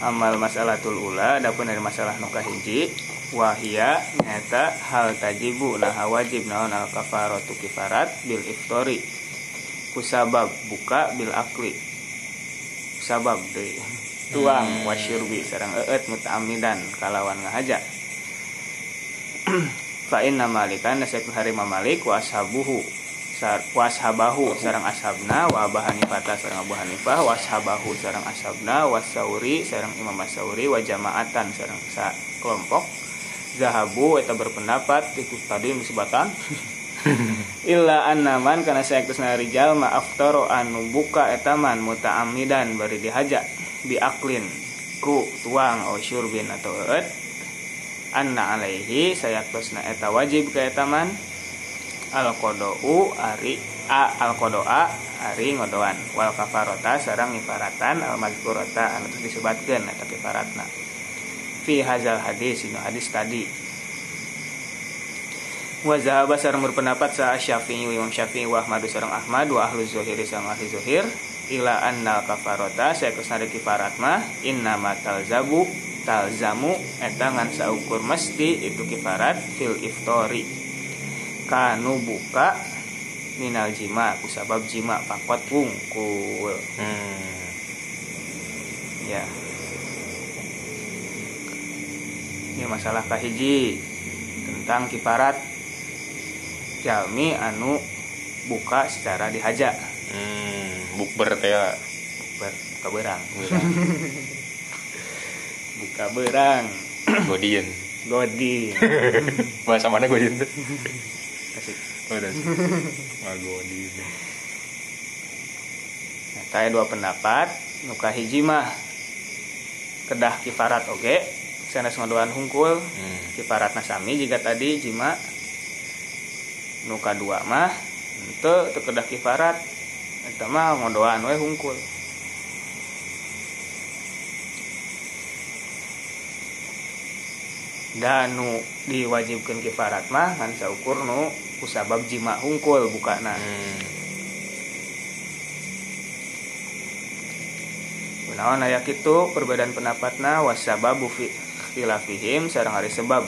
[SPEAKER 3] amal masalah tul ula adapun dari masalah nuka hiji wahia nyata hal tajibu nah wajib naon al kafaratu kifarat bil iftori. Kusabab buka bil akli. Sabab deh tuang hmm. wasyurbi sarang eet mutamidan kalawan ngahaja. Fa inna malikan nasaikul hari mamalik wa ashabuhu wa ashabahu sarang ashabna wa abu hanifata sarang abu hanifah wa ashabahu sarang ashabna wa sauri sarang imam sauri wa jamaatan sarang sa kelompok zahabu eta berpendapat itu tadi musibatan illa annaman karena saya ke sana rijal toro anu buka etaman muta'amidan bari dihaja aklin ku tuang o syurbin atau eet anna alaihi saya ke sana eta wajib ke etaman al kodou ari a al kodoa ari ngodoan. Wal kafarota sarang ifaratan al mazkurota anu disebutkan eta kifaratna fi hazal hadis ini hadis tadi. Wa zahaba sareng berpendapat sa Syafi'i wa Imam Syafi'i wa Ahmad sareng Ahmad wa ahlu zuhiri sareng ahli zuhir ila anna kafarota saya ke sana kifarat mah inna matal zabu talzamu etangan saukur mesti itu kifarat fil iftori. Kanu buka minal jima kusabab jima pakot wungkul. Hmm. ya ini masalah kahiji tentang kiparat. Jalmi anu buka secara dihaja
[SPEAKER 1] hmm, bukber teh ya.
[SPEAKER 3] Bukber buka berang, buka berang
[SPEAKER 1] godin.
[SPEAKER 3] Godin.
[SPEAKER 1] Bahasa mana godin tuh
[SPEAKER 3] asik.
[SPEAKER 1] Oh, godin.
[SPEAKER 3] Saya dua pendapat nuka hiji mah kedah kifarat oge sanes ngodoan hungkul.
[SPEAKER 1] Hmm.
[SPEAKER 3] kifarat nasami jika tadi jima. Nuka dua mah ente teu kedah kifarat eta mah ngodoan we hungkul. Dan nu diwajibkan kifarat mah ngan saukur nu kusabab jima hungkul bukana.
[SPEAKER 1] Hmm.
[SPEAKER 3] Kunaon aya kitu perbedaan pendapatna wasababu fi ikhtilafihim sareng ari sebab.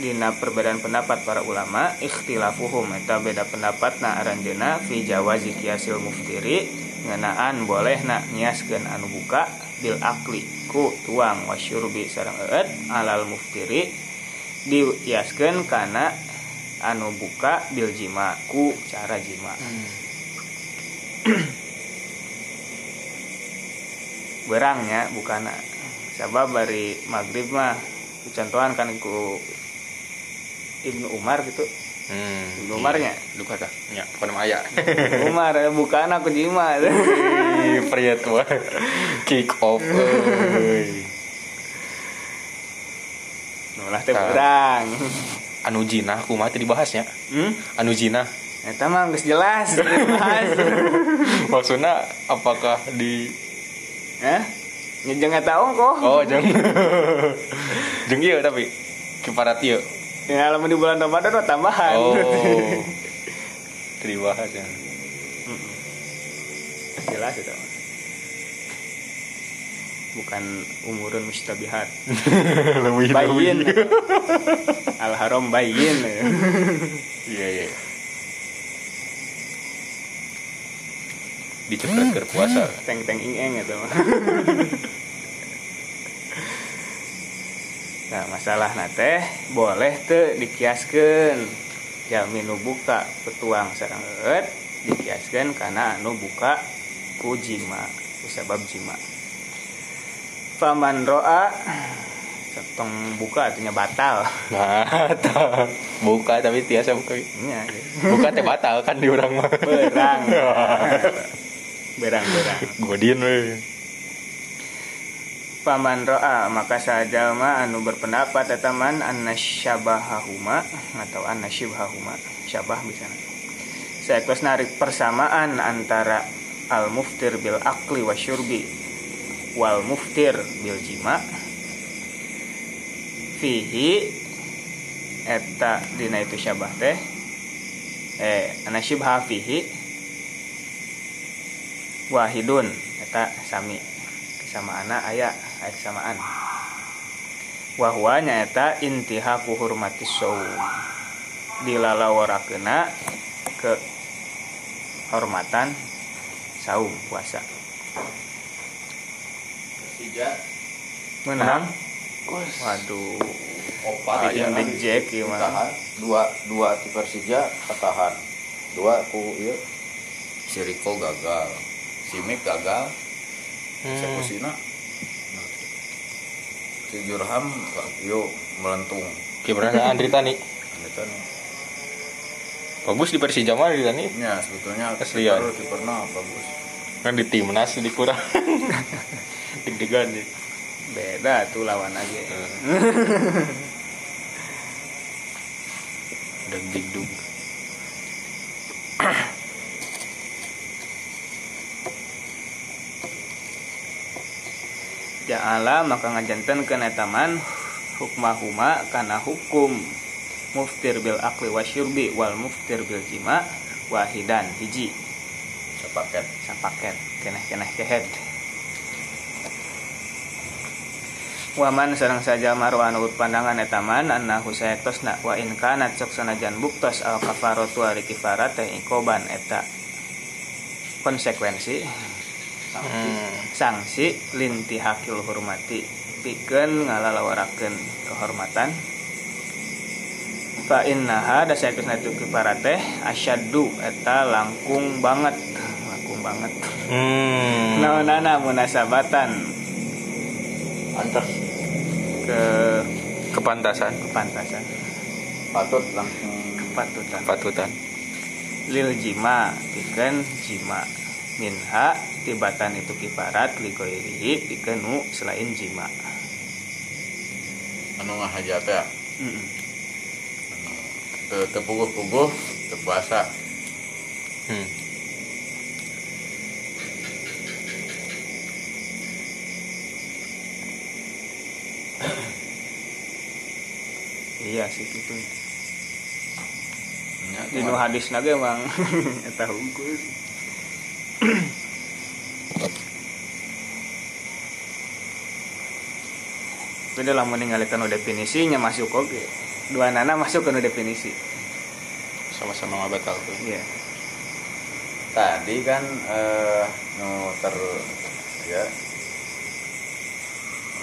[SPEAKER 3] Dina perbedaan pendapat para ulama ikhtilafuhum. Eta beda pendapatna aranjeuna fi jawazi kiasil muftiri ngeunaan bolehna nyiaskeun anu buka bil akli ku tuang wasyurbi sareng eut alal muftiri dikiaskeun kana anu buka bil jima ku cara jima. Berangnya bukan sabab dari maghrib mah contohan kan ku Ibnu Umar gitu
[SPEAKER 1] Hmm.
[SPEAKER 3] Ibnu Umarnya
[SPEAKER 1] Lu kata? Ya, bukan nama ayah.
[SPEAKER 3] Umar bukan aku jima
[SPEAKER 1] pria tua. Kick off. euy.
[SPEAKER 3] nulah teh berang
[SPEAKER 1] Anu jinah kumaha teh dibahasnya.
[SPEAKER 3] hmm?
[SPEAKER 1] Anu jinah
[SPEAKER 3] Eta mah geus jelas dibahas.
[SPEAKER 1] maksudnya apakah di
[SPEAKER 3] Hah? Nyejeng eta ongko.
[SPEAKER 1] Oh, jeng. jeng ieu tapi kiparat ieu.
[SPEAKER 3] Ya lamun di bulan Ramadan mah tambahan.
[SPEAKER 1] Oh. Dibahas ya.
[SPEAKER 3] jelas itu. Bukan umurun mustabihat. Bayin. Al haram bayin.
[SPEAKER 1] Iya, iya. Dicepret ke puasa.
[SPEAKER 3] teng teng ing eng itu nah masalah nate boleh tuh dikiaskan jamin nu buka petuang sarang eut dikiaskan karena anu buka ku jima ku sabab jima faman roa tong buka artinya batal
[SPEAKER 1] tah. buka tapi tiasa buka.
[SPEAKER 3] Nya,
[SPEAKER 1] Buka teh batal kan di orang mah.
[SPEAKER 3] berang berang berang
[SPEAKER 1] Godin we.
[SPEAKER 3] Paman ro'a maka sajama anu berpendapat etaman anna syabahahuma atau anna syibhahuma. Syabah bisa saya terus narik persamaan antara al muftir bil akli wa syurbi wal muftir bil jima fihi eta dina itu syabah teh eh anna syibha fihi wahidun. Eta sami. Kesamaan aya aya kesamaan. Wahwa nyaeta intihaku hurmati saum. Dilalawarakeuna ke hormatan saum puasa.
[SPEAKER 2] Persija.
[SPEAKER 3] Menang. Waduh.
[SPEAKER 2] Opat
[SPEAKER 3] Bikin big jack mah.
[SPEAKER 2] tahan. Dua dua ti Persija ketahan. Dua ku ieu si Riko gagal si Mik gagal eksekusinya si Jurham yuk melentung
[SPEAKER 1] Kipernya Andri Tani.
[SPEAKER 2] Gitu nih.
[SPEAKER 1] Bagus di Persija mah Andri Tani.
[SPEAKER 2] ya sebetulnya kiper kiperna bagus
[SPEAKER 1] Kan di timnas dikurang. Deg-degan sih.
[SPEAKER 3] beda tuh lawan aja
[SPEAKER 1] Dan digdug.
[SPEAKER 3] Ja'ala maka ngajanten ke netaman hukmahuma kana hukum. Muftir bil akli wa syurbi wal muftir bil jima wahidan hiji.
[SPEAKER 2] Sepaket.
[SPEAKER 3] Sapaket keneh keneh kehead Waman sarang saja maru anu pandangan etaman annahu sayatosna wa in kana cok sanajan buktos al kafaratu ari kifarat teh ikoban eta. Konsekuensi
[SPEAKER 1] Hmm.
[SPEAKER 3] sanksi lintihakil hormati pikeun ngalalawarakeun kehormatan. Fa innaha da saeutosna itu kifarat teh asyaddu eta langkung banget. Langkung banget.
[SPEAKER 1] Hmm.
[SPEAKER 3] naonana munasabatan?
[SPEAKER 2] Antar
[SPEAKER 3] ke
[SPEAKER 1] Kepantasan.
[SPEAKER 3] kepantasan.
[SPEAKER 2] Patut langsung.
[SPEAKER 3] Kepatutan.
[SPEAKER 1] Patutan.
[SPEAKER 3] lil jima pikeun jima minha tibatan itu kiparat ligoirihi dikenu selain jima.
[SPEAKER 2] Anu ngahajat ya?
[SPEAKER 3] Mm-mm.
[SPEAKER 2] anu teu teu puguh-puguh teu puasa
[SPEAKER 1] Hmm.
[SPEAKER 3] iya sih gitu.
[SPEAKER 2] Nya,
[SPEAKER 3] di nu hadis nage emang eta hungkul Beda lah meninggalkan definisinya masuk oke dua nana masuk ke definisi.
[SPEAKER 1] Sama-sama batal tuh.
[SPEAKER 3] iya.
[SPEAKER 2] Tadi kan eh ter ya.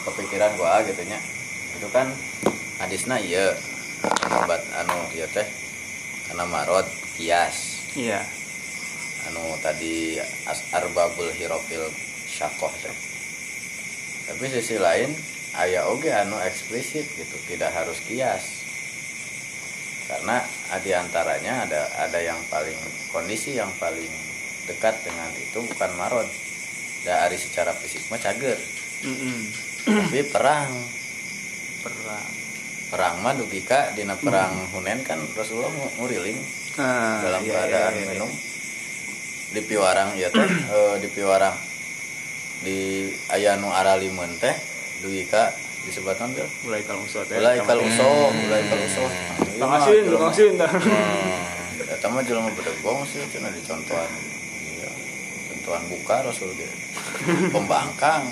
[SPEAKER 2] Kepikiran gua gitu nya. Itu kan hadisna iya. Obat anu iya teh. Karena marot kias.
[SPEAKER 3] Iya
[SPEAKER 2] anu tadi arbabul hirofil syakoh teh. Tapi sisi lain aya oge anu eksplisit gitu tidak harus kias. Karena di antaranya ada ada yang paling kondisi yang paling dekat dengan itu bukan marod. Dari secara fisik mah cager.
[SPEAKER 3] Mm-mm.
[SPEAKER 2] tapi perang.
[SPEAKER 3] Perang.
[SPEAKER 2] Perang mah dugika dina perang Hunen kan Rasulullah ngu- nguriling
[SPEAKER 3] Ah,
[SPEAKER 2] dalam
[SPEAKER 3] iya,
[SPEAKER 2] keadaan
[SPEAKER 3] iya, iya.
[SPEAKER 2] minum di piwarang ya teh eh, di piwarang di aya nu aralimun teh dugika disebutkan bil
[SPEAKER 3] mulai kalau musuh teh
[SPEAKER 2] mulai kalau uso mulai kalau uso
[SPEAKER 3] Kang Asin, Kang Asin dah.
[SPEAKER 2] Eta mah jelema bedegong sih cenah dicontohan. Iya. Contohan buka Rasul ge. Pembangkang.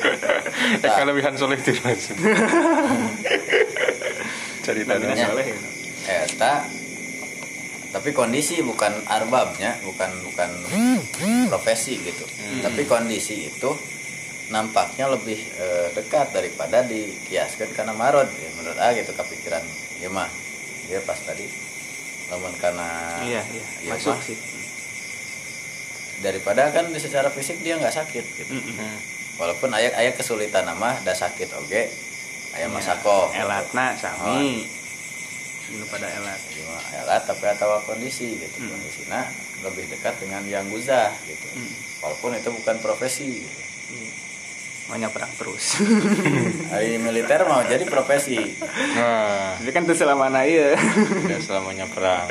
[SPEAKER 1] Eh kelebihan soleh. Ceritanya.
[SPEAKER 3] Nabi Saleh gitu.
[SPEAKER 2] Eta tapi kondisi bukan arbabnya, bukan bukan profesi gitu. Tapi kondisi itu nampaknya lebih eh, dekat daripada dikiaskan karena marod ya, menurut A gitu kepikiran ya mah dia pas tadi namun karena
[SPEAKER 3] Iya, iya.
[SPEAKER 2] ya
[SPEAKER 3] Masuk
[SPEAKER 2] mah,
[SPEAKER 3] sih.
[SPEAKER 2] daripada kan di secara fisik dia nggak sakit gitu
[SPEAKER 3] Mm-mm.
[SPEAKER 1] Hmm.
[SPEAKER 2] walaupun ayah ayah kesulitan nama ada sakit oke ayah
[SPEAKER 3] Iya.
[SPEAKER 2] masako
[SPEAKER 3] Elatna sami. Dulu pada elat.
[SPEAKER 2] cuma elat tapi atau kondisi gitu
[SPEAKER 3] Hmm.
[SPEAKER 2] kondisinya lebih dekat dengan yang guzah gitu
[SPEAKER 3] Hmm.
[SPEAKER 2] walaupun itu bukan profesi gitu.
[SPEAKER 3] Maunya perang terus.
[SPEAKER 2] Hari militer mau jadi profesi
[SPEAKER 1] Nah,
[SPEAKER 3] Jadi kan itu selama na iya.
[SPEAKER 1] tidak selamanya perang.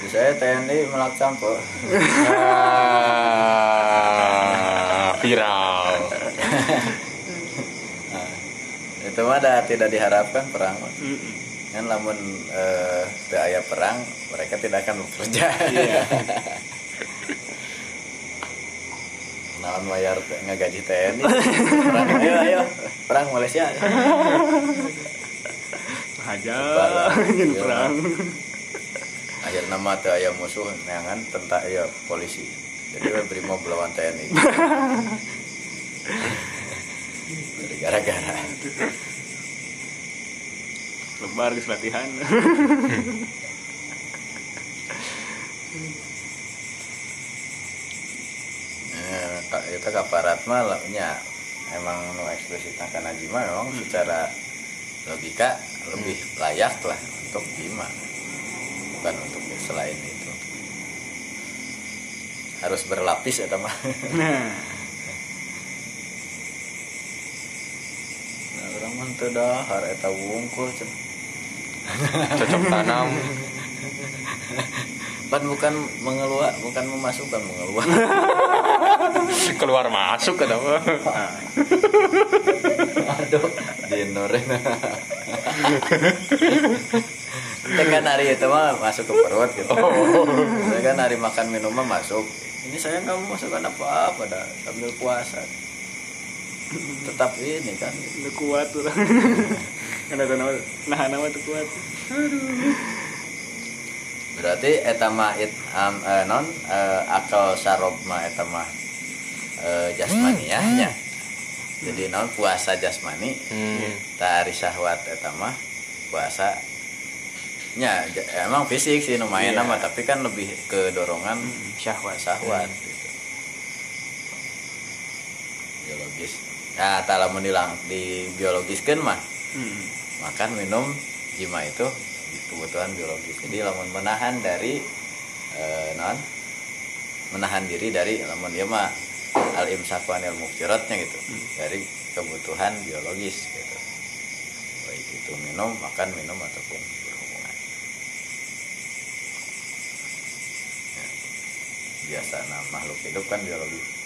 [SPEAKER 2] di saya TNI melak campur
[SPEAKER 1] Ah, viral.
[SPEAKER 2] itu mah dah tidak diharapkan perang mah.
[SPEAKER 3] Mm-mm.
[SPEAKER 2] Kan lamun eh, teu aya perang mereka tidak akan bekerja.
[SPEAKER 3] Iya.
[SPEAKER 2] naon bayar ngagaji TNI perang ayo ayo. Perang Malaysia.
[SPEAKER 3] Hajar. Ingin
[SPEAKER 2] Iya.
[SPEAKER 3] perang.
[SPEAKER 2] akhir nama teu aya musuh neangan tentang aya polisi. Jadi we beri mau lawan TNI gara-gara
[SPEAKER 3] Lebar geus latihan.
[SPEAKER 2] eh, ka- itu kaparat mah lah, nya emang nu eksplisit kana jima memang secara logika lebih layak lah untuk jima. Bukan untuk selain itu. Harus berlapis ya mah
[SPEAKER 3] Nah,
[SPEAKER 2] nah, orang mah teu dahar eta wungkul cen.
[SPEAKER 1] Cocok tanam.
[SPEAKER 2] kan bukan mengeluar bukan memasukkan mengeluar.
[SPEAKER 1] Keluar masuk ke apa?
[SPEAKER 2] aduh dinoren itu kan hari itu mah masuk ke perut gitu. Itu kan hari makan minum mah masuk. Ini saya nggak mau masukkan apa apa dah. Sambil puasa tetap ini kan
[SPEAKER 3] udah kuat tuh. Karena nama nah nama tuh kuat.
[SPEAKER 2] berarti eta mah it am, eh, non eh, akal sarob mah eta mah eh, jasmaniyahnya jadi non puasa jasmani
[SPEAKER 1] Hmm.
[SPEAKER 2] tak hari syahwat eta mah puasa nya j- emang fisik sih lumayan
[SPEAKER 3] Iya.
[SPEAKER 2] mah tapi kan lebih ke dorongan
[SPEAKER 3] Syahwat.
[SPEAKER 2] syahwat gitu. biologis nah tak lamun dilang di biologiskeun mah
[SPEAKER 3] Mm.
[SPEAKER 2] makan minum jima itu kebutuhan biologis. Jadi lamun menahan dari eh, non menahan diri dari namun dia mah al imsaku anil muftiratnya gitu dari kebutuhan biologis gitu. Baik itu minum makan minum ataupun berhubungan. Ya. biasa nah, makhluk hidup kan biologi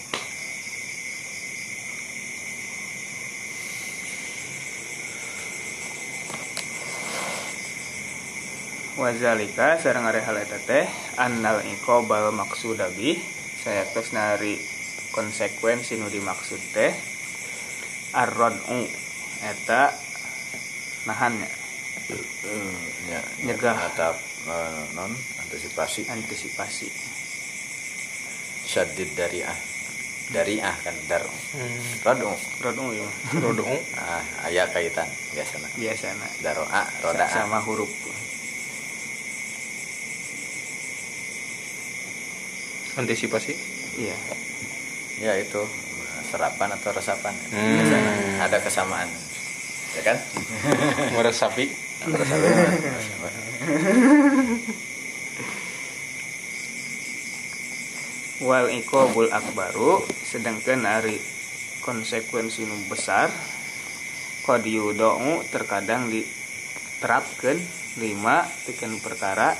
[SPEAKER 3] wazalika sareng are hal eta teh annal iqobal maksudabi saya tos nari konsekuensi nu dimaksud teh arrod'u eta nahannya.
[SPEAKER 2] Hmm, ya,
[SPEAKER 3] Nyegah.
[SPEAKER 2] atau eh, non antisipasi.
[SPEAKER 3] Antisipasi.
[SPEAKER 2] Syadid dari ah dari ah kan dar.
[SPEAKER 1] Hmm.
[SPEAKER 2] rodu
[SPEAKER 3] rod'u ya
[SPEAKER 1] Rodong.
[SPEAKER 2] ah ayah kaitan biasanya
[SPEAKER 3] biasana.
[SPEAKER 2] Daro a roda a
[SPEAKER 3] sama huruf
[SPEAKER 1] Antisipasi.
[SPEAKER 3] iya
[SPEAKER 2] ya itu serapan atau resapan
[SPEAKER 1] Hmm.
[SPEAKER 2] Biasanya ada kesamaan ya kan
[SPEAKER 1] Meresapi.
[SPEAKER 2] Resapan.
[SPEAKER 3] wal iqobul akbaru sedangkan ari konsekuensi nu besar yudau terkadang diterapkan lima pikeun perkara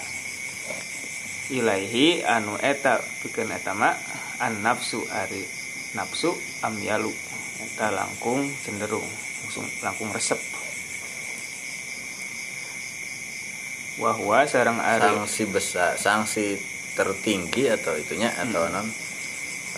[SPEAKER 3] ilaihi anu eta pikeun eta mah an nafsu ari nafsu amyalu eta langkung cenderung langsung langkung resep. Wahwa sareng ari
[SPEAKER 2] sanksi besar sanksi tertinggi atau itunya atau non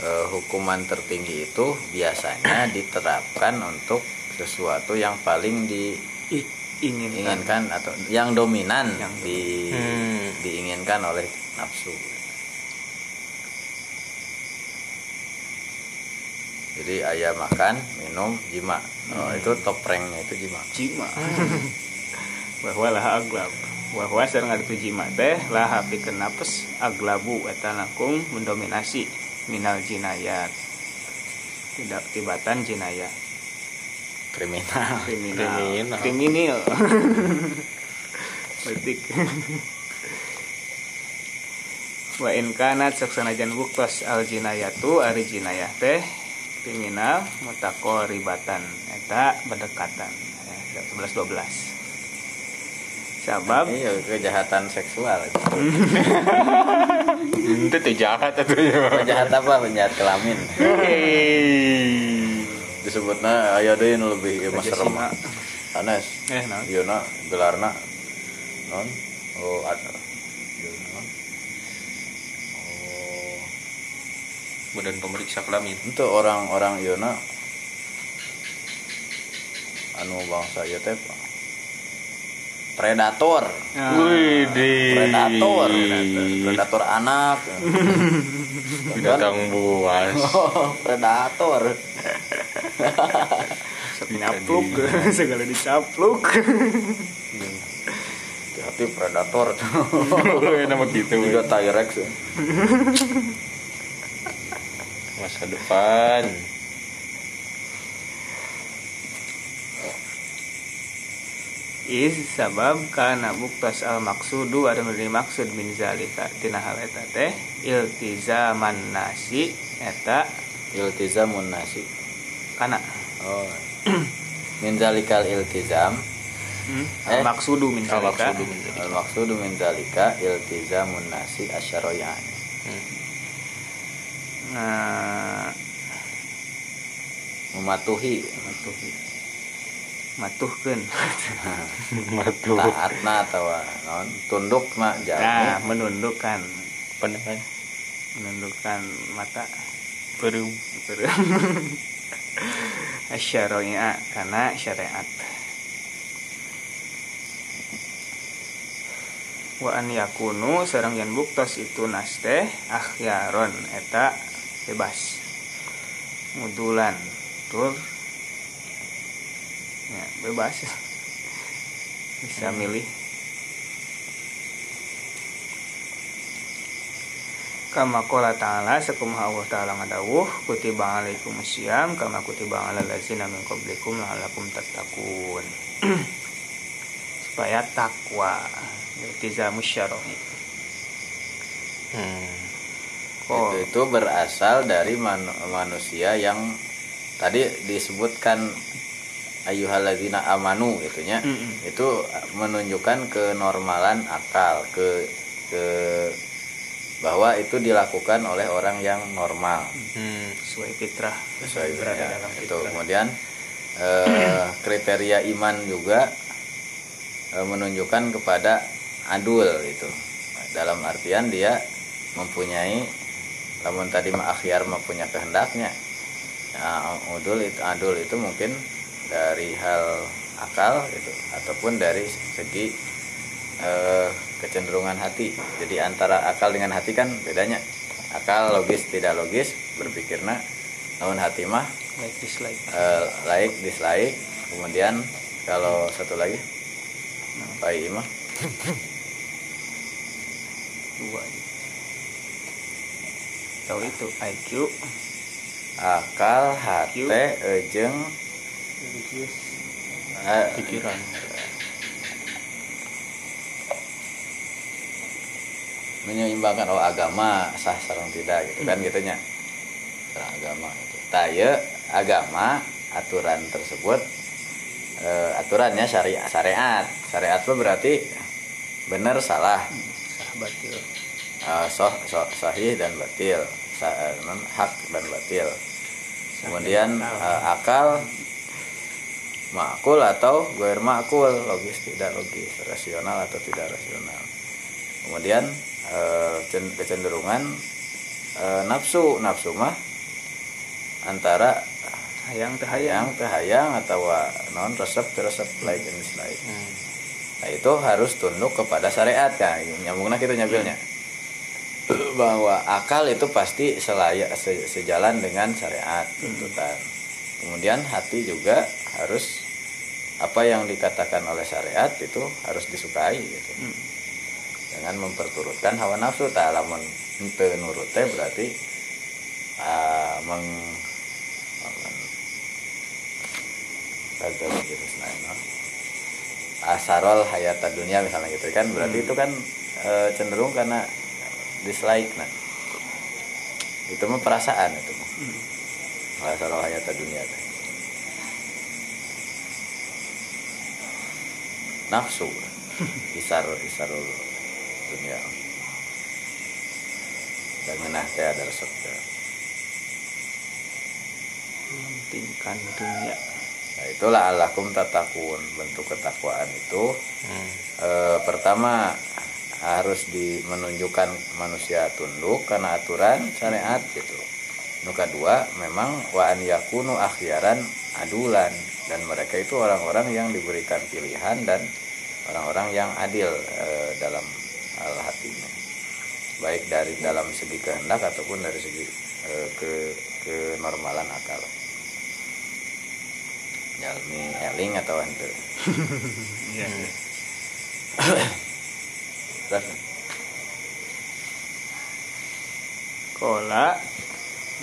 [SPEAKER 2] eh, hukuman tertinggi itu biasanya diterapkan untuk sesuatu yang paling diinginkan
[SPEAKER 3] inginkan
[SPEAKER 2] atau yang dominan
[SPEAKER 3] Yang
[SPEAKER 2] di
[SPEAKER 1] Hmm.
[SPEAKER 2] diinginkan oleh nafsu. Jadi ayah makan minum jima. Oh, itu top ranknya itu jima.
[SPEAKER 3] Jima. Bahwa lah aglab. Bahwa sareng ari tu jima teh lah pikeun napes aglabu eta langkung mendominasi minal jinayat. Tidak tibatan jinayat
[SPEAKER 2] kriminal
[SPEAKER 3] kriminal
[SPEAKER 1] Kriminal.
[SPEAKER 3] kriminal betik wa in kanat saksanajan buktos al jinayatu ari jinayah teh kriminal mutaqaribatan eta berdekatan ya, 11 12 sabab
[SPEAKER 2] iya kejahatan seksual itu.
[SPEAKER 1] Itu teh jahat atuh ya.
[SPEAKER 2] Penjahat apa? Penjahat kelamin. Disebutnya aya deui nu lebih ieu mah serem. Sanes.
[SPEAKER 3] eh nah
[SPEAKER 2] Ieu na gelarna non oh ada. Naon? Oh,
[SPEAKER 1] Badan pemeriksa kelamin.
[SPEAKER 2] itu orang-orang ieu na anu bangsa ieu teh predator.
[SPEAKER 3] Ah,
[SPEAKER 2] Predator, predator anak.
[SPEAKER 1] Binatang buas.
[SPEAKER 2] predator.
[SPEAKER 3] Nyapluk segala dicapluk
[SPEAKER 2] Hati predator.
[SPEAKER 1] Nama gitu.
[SPEAKER 2] Juga T-Rex.
[SPEAKER 1] Masa depan.
[SPEAKER 3] is sabab kana buktas al maksudu ada menjadi maksud min zalika tina hal eta teh iltizaman nasi eta
[SPEAKER 2] Iltizamun nasi.
[SPEAKER 3] Kana
[SPEAKER 2] Oh. Min zalikal iltizam.
[SPEAKER 3] hmm?
[SPEAKER 2] Eh?
[SPEAKER 3] al maksudu min
[SPEAKER 1] Al
[SPEAKER 3] zalika
[SPEAKER 1] maksudu min zalika.
[SPEAKER 2] Al maksudu min zalika iltizamun nasi asyaroyan.
[SPEAKER 1] Hmm.
[SPEAKER 3] nah
[SPEAKER 2] Mematuhi
[SPEAKER 3] matuhi matuhkeun
[SPEAKER 1] Matu.
[SPEAKER 2] taatna atau non tundukna
[SPEAKER 3] nah
[SPEAKER 2] jalmi
[SPEAKER 3] menundukkan
[SPEAKER 1] Pandangan.
[SPEAKER 3] menundukkan mata
[SPEAKER 1] Perum.
[SPEAKER 3] syariat karena syariat. Wa an yakunu sareng yen buktos itu naste akhyaron eta bebas. Mudulan tur. Ya bebas. Bisa milih kama qala ta'ala sakumaha Allah ta'ala ngadawuh kutiba alaikum syiyam kama kutiba alal ladzina min qablikum la'allakum tattaqun supaya takwa iltizamus syar'i
[SPEAKER 1] Hmm.
[SPEAKER 3] Oh.
[SPEAKER 2] itu itu berasal dari man- manusia yang tadi disebutkan ayyuhalladzina amanu gitunya
[SPEAKER 3] Mm-mm.
[SPEAKER 2] itu menunjukkan kenormalan akal ke ke bahwa itu dilakukan oleh orang yang normal.
[SPEAKER 1] Hmm.
[SPEAKER 3] sesuai fitrah.
[SPEAKER 2] Sesuai
[SPEAKER 3] berada
[SPEAKER 2] ya,
[SPEAKER 3] dalam
[SPEAKER 2] itu
[SPEAKER 3] fitrah.
[SPEAKER 2] Kemudian eh, kriteria iman juga eh, menunjukkan kepada adul itu dalam artian dia mempunyai namun tadi mah akhyar mah punya kehendaknya. Nah, adul itu adul itu mungkin dari hal akal itu ataupun dari segi eh, kecenderungan hati. Jadi antara akal dengan hati kan bedanya. Akal logis tidak logis berpikirnya namun hati mah
[SPEAKER 3] like dislike.
[SPEAKER 2] eh, like dislike. Kemudian kalau satu lagi apa ini mah.
[SPEAKER 3] Dua. Tahu itu IQ
[SPEAKER 2] akal hati ejeng eh,
[SPEAKER 1] pikiran
[SPEAKER 2] menyeimbangkan oh agama sah sarang tidak gitu kan gitunya sarang agama gitu. Taya agama aturan tersebut eh, aturannya syariat syariat. Syariat itu berarti benar salah.
[SPEAKER 3] Sah batil.
[SPEAKER 2] Eh, soh, soh- sahih dan batil. Sa- eh, hak dan batil.
[SPEAKER 3] Sah
[SPEAKER 2] kemudian eh, akal makul atau goer makul. Logis tidak logis. Rasional atau tidak rasional. Kemudian cen- kecenderungan eh, nafsu nafsu mah antara
[SPEAKER 3] hayang teh
[SPEAKER 2] hayang.
[SPEAKER 3] hayang
[SPEAKER 2] teh hayang atau non resep resep like and dislike nah itu harus tunduk kepada syariat kan? Nyambungnya gitu nyambilnya. Bahwa akal itu pasti selaya se- sejalan dengan syariat tuntutan kemudian hati juga harus apa yang dikatakan oleh syariat itu harus disukai gitu.
[SPEAKER 3] Hmm.
[SPEAKER 2] Dengan memperturutkan hawa nafsu tak lamun teh berarti ah, meng kagak begitu no? asarol hayat dunia misalnya gitu kan berarti itu kan eh, cenderung karena dislike nah. Itu mah perasaan itu mah. Asarol hayat dunia teh. nafsu. Isar isarul dunia dan teh ada resep teh.
[SPEAKER 3] mementingkan dunia
[SPEAKER 2] Nah itulah alakum tatakun bentuk ketakwaan itu
[SPEAKER 1] Hmm.
[SPEAKER 2] eh, pertama harus di menunjukkan manusia tunduk karena aturan syariat gitu. Nu kedua memang wa an yakunu akhyaran adulan dan mereka itu orang-orang yang diberikan pilihan dan orang-orang yang adil eh, dalam hal hatinya. Baik dari dalam segi kehendak ataupun dari segi eh, ke kenormalan akal. Jalmi eling atau henteu.
[SPEAKER 3] iya
[SPEAKER 2] Terus,
[SPEAKER 3] kola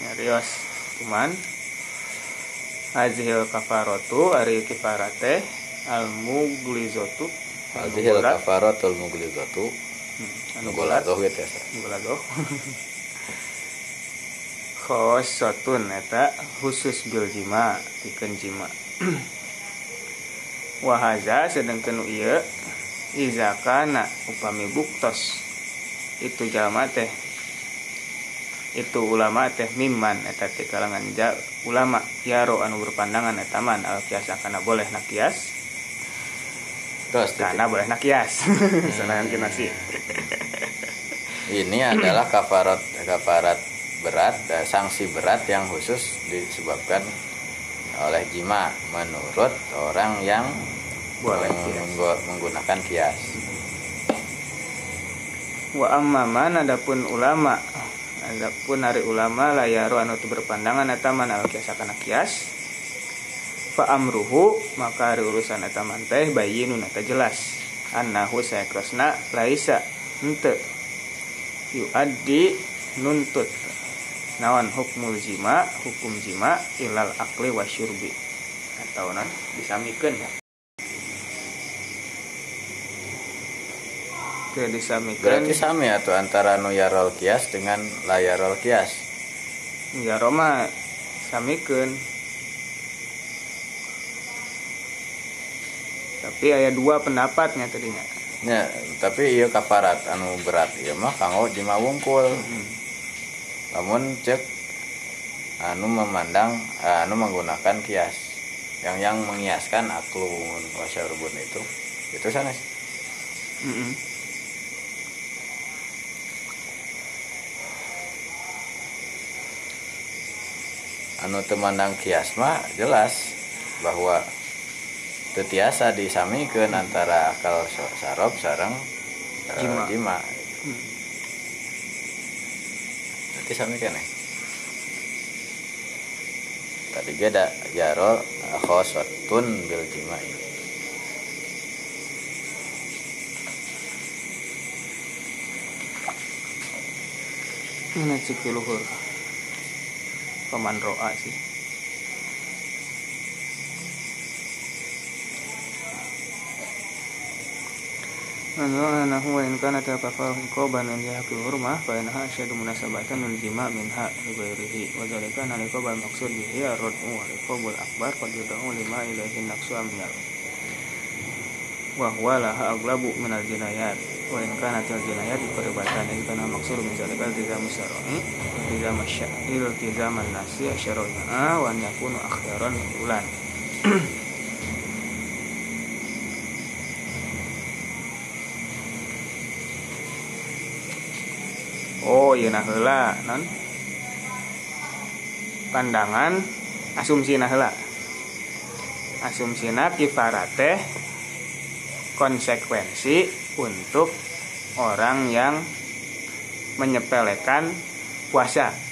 [SPEAKER 3] nyarios cuman Hazihil kafarotu ari kifarate al muglizotu
[SPEAKER 2] Hadhil kafaratul muglizatu
[SPEAKER 3] anu golat
[SPEAKER 2] tuh gitu ya. Sa.
[SPEAKER 3] golago khosotun eta khusus bil jima jima. Wahaza sedangkeun ieu iza kana upami buktos. Itu jalma teh. Itu ulama teh mimman eta teh kalangan ja, ulama. Yaro anu berpandangan eta man al kias kana boleh nakias
[SPEAKER 2] Terus
[SPEAKER 3] karena boleh nakias misalnya kita sih
[SPEAKER 2] ini adalah kafarat kafarat berat eh, sanksi berat yang khusus disebabkan oleh jima menurut orang yang
[SPEAKER 3] Boleh
[SPEAKER 2] meng-
[SPEAKER 3] kias.
[SPEAKER 2] menggu- menggunakan kias.
[SPEAKER 3] wa amma man adapun ulama adapun hari ulama layaru anu berpandangan eta man al kias kana kias fa amruhu maka hari urusan eta man teh bayyinun eta jelas. Annahu sayakrosna laisa henteu yuaddi nuntut. Nawan hukmul jima hukum jima ilal akli wa syurbi. Atau non disamikeun teu disamikeun
[SPEAKER 2] berarti sami atau antara nu yarol kias dengan layarol kias?
[SPEAKER 3] Ya Roma samikeun tapi aya dua pendapatnya tadinya.
[SPEAKER 2] Ya tapi iya kaparat anu berat. Iya mah kanggo jima wungkul namun cek anu memandang anu menggunakan kias. Yang yang mengiaskan aklun wasyarubun itu. Itu sana sih.
[SPEAKER 3] Mm-mm.
[SPEAKER 2] anu temandang kias mah jelas bahwa tetiasa disamikeun antara akal sarop sareng eh,
[SPEAKER 3] Jima.
[SPEAKER 2] jima. Berarti sami kene. Tadi geda jarol khosatun bil jimai.
[SPEAKER 3] Mana cek di luhur paman roa sih Anu anahu wa in kana tafafahu qoban an yahqi hurmah fa inha asyadu munasabatan lil jima' minha li ghairihi wa dzalika nalika bal maqsud bihi ar-rad'u wa al akbar qad yud'u lima ilaihi naqsu amyal wa huwa laha aglabu min al-jinayat wa in kanat al-jinayat qaribatan in kana maqsud min dzalika iltizam syar'i. Iltizam syar'i iltizam an-nasi syar'a wa an yakunu akhyaran ulan Oh iya nah heula non? Pandangan asumsi nah heula asumsina kifarat teh konsekuensi untuk orang yang menyepelekan puasa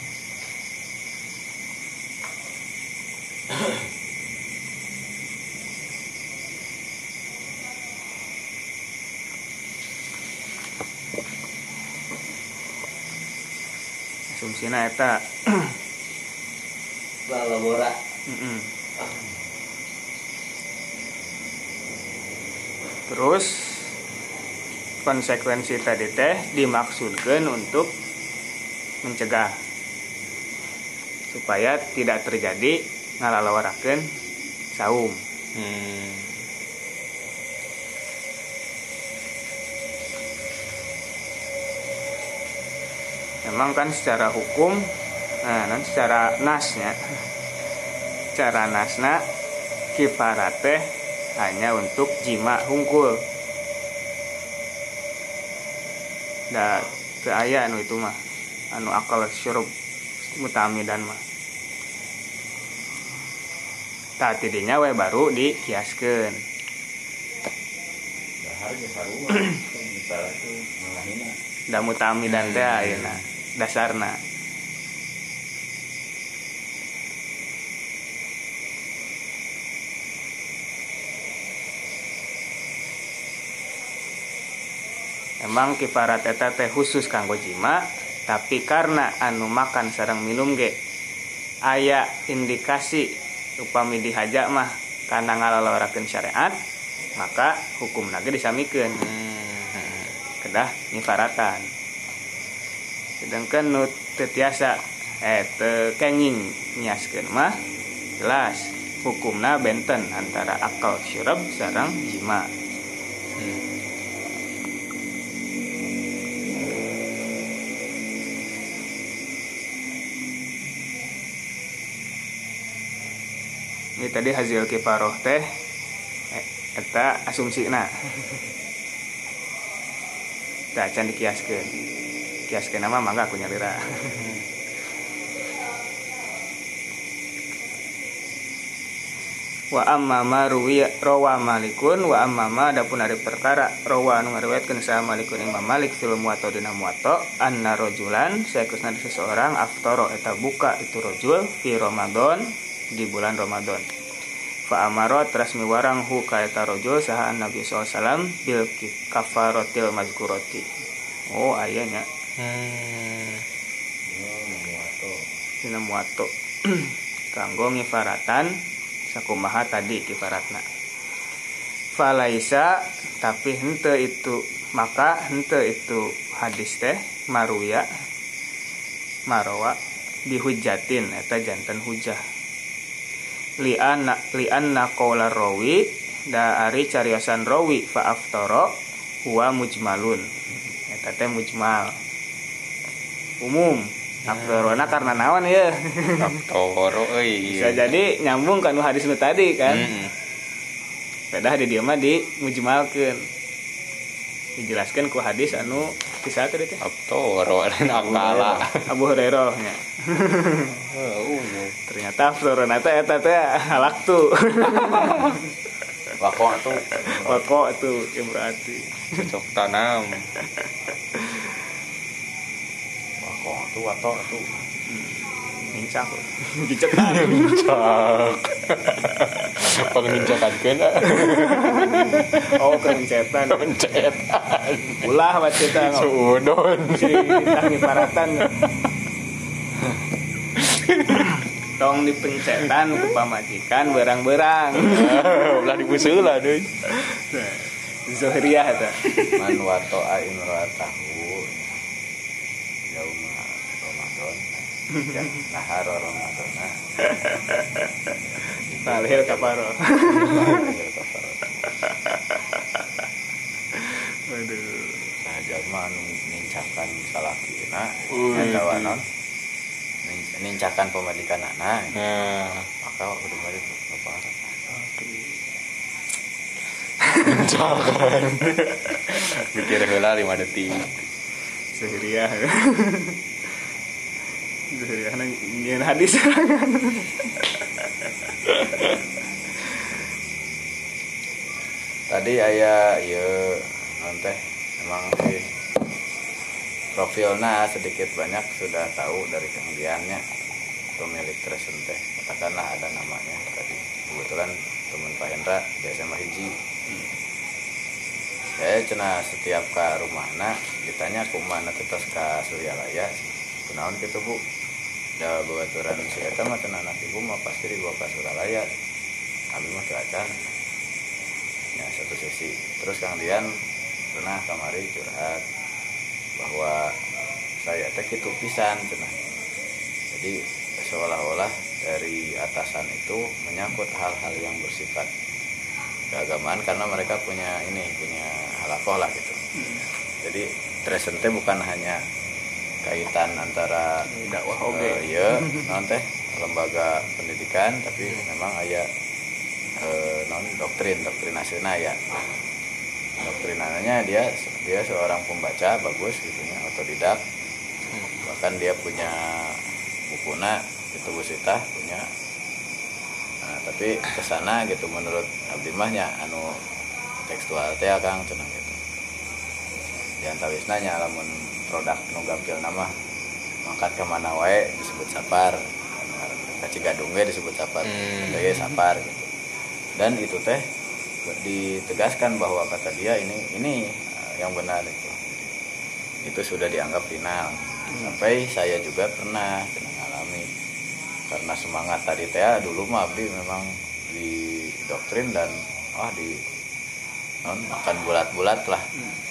[SPEAKER 3] asumsina eta
[SPEAKER 1] Balabora.
[SPEAKER 3] Mm-mm. Terus konsekuensi tadi teh dimaksudkan untuk mencegah supaya tidak terjadi ngalalawarakeun saum.
[SPEAKER 1] Hmm.
[SPEAKER 3] Memang kan secara hukum, nah, non secara nasnya, secara nasna kifarat teh hanya untuk jima hungkul. Da aya anu itu mah, anu akal syurub mutamidan mah. Tak tidinya we baru dikiaskeun.
[SPEAKER 2] Dahar ge sarua. Misalnya tuh mangahina.
[SPEAKER 3] Da mutamidan teh ayeuna dasarna. Emang kifarat eta teh khusus kanggo jima, tapi karena anu makan sareng minum ge aya indikasi upami dihajak mah karena ngalalawarakeun syariat, maka hukum lagi disamikeun
[SPEAKER 1] Hmm.
[SPEAKER 3] kedah nyifaratan sedangkan nu teu tiasa eh teu kenging nyiaskeun mah jelas hukumna benten antara akal syurab sareng jima.
[SPEAKER 1] Hmm.
[SPEAKER 3] ini tadi hasil kifaroh teh eh, eta asumsi na tak can dikiaskeun kiaskeun nama mangga aku nyalira wa amma ma ruwiya rawa malikun wa amma ma adapun ari perkara rawa anu ngariwayatkeun sa malikun imam malik fil muwatta dina muwatta anna rajulan saekusna seseorang aftara eta buka itu rajul fi ramadan di bulan ramadan. Fa amara teras miwarang hu ka eta rajul saha nabi sallallahu bil kafaratil mazkurati. Oh aya nya
[SPEAKER 1] Hmm.
[SPEAKER 3] Dina muwatta kanggo ngifaratan sakumaha tadi kifaratna. Falaisa tapi henteu itu maka hente itu hadis teh maruya marowa bihujatin eta jantan hujah. Lian lian nakola rawi da ari cariosan rawi fa aftara mujmalun. Eta teh mujmal umum aftarona karena naon ya
[SPEAKER 1] Toro
[SPEAKER 3] bisa
[SPEAKER 1] euy.
[SPEAKER 3] jadi nyambung kan hadis nu tadi kan
[SPEAKER 1] Heeh.
[SPEAKER 3] Padahal di dia mah di mujmalkeun dijelaskan ku hadis anu kisah tadi teh
[SPEAKER 1] Toro nakala.
[SPEAKER 3] Abu Hurairah nya.
[SPEAKER 1] Heeh.
[SPEAKER 3] ternyata florona teh eta teh halak tuh
[SPEAKER 2] Wako tuh
[SPEAKER 3] pokok tuh ya berarti
[SPEAKER 1] Cocok tanam.
[SPEAKER 2] wako tuh wato tuh
[SPEAKER 3] mincak. Gicekan
[SPEAKER 1] Cak. Penginjakan
[SPEAKER 3] oh kemencetan
[SPEAKER 1] pencet.
[SPEAKER 3] ulah baceta
[SPEAKER 1] Suudon.
[SPEAKER 3] ciri kita ngiparatan tong dipencetan ku pamajikan berang-berang.
[SPEAKER 1] Ulah dibuseula deui.
[SPEAKER 3] Zohriyah eta
[SPEAKER 2] man wato a imroatahu yauma ramadan ya nahar ramadan
[SPEAKER 3] Talhil kaparo. Waduh.
[SPEAKER 2] Saja mah anu nincakan eta wanon Nin- nincakan pemadikan anak
[SPEAKER 1] Nah,
[SPEAKER 2] maka udah balik apa
[SPEAKER 1] jangan. Mikir heula 5 detik.
[SPEAKER 3] Nang nyeun hadis
[SPEAKER 2] tadi ayah ya nanti emang sih. Profilnya sedikit banyak sudah tahu dari kemudiannya. Pemilik Tresen teh katakanlah ada namanya tadi. Kebetulan teman Pak Hendra di SMA Hiji. Saya cina setiap ke rumahna ditanya ke mana tetes ke Suryalaya. Kenaon gitu bu jawab baturan si Eta mah anak ibu mah pasti dibawa ke Suralaya kami mah ke acan ya satu sesi. Terus Kang Dian pernah kamari curhat bahwa saya teh kitu pisan cenah jadi seolah-olah dari atasan itu menyangkut hal-hal yang bersifat keagamaan karena mereka punya ini punya halakoh lah gitu. Jadi tresente bukan hanya kaitan antara
[SPEAKER 3] dakwah oge
[SPEAKER 2] iya non teh lembaga pendidikan tapi memang aya eh, non doktrin doktrinasinya ya. Doktrinannya dia dia seorang pembaca bagus gitu ya otodidak. Bahkan dia punya bukuna itu busita punya. Nah, tapi ke sana gitu menurut abdi mahnya anu tekstual teh kang cenah gitu. Yang tawisnanya lamun produk nu gampil nama. Mangkat ke mana wae disebut sapar. Kaci gadung ge disebut sapar.
[SPEAKER 1] Hmm.
[SPEAKER 2] hmm. sapar gitu. Dan itu teh ditegaskan bahwa kata dia ini ini eh, yang benar itu itu sudah dianggap final. Sampai saya juga pernah pernah ngalami karena semangat tadi teh dulu mah abdi memang di doktrin dan ah di non makan bulat-bulat lah. Di,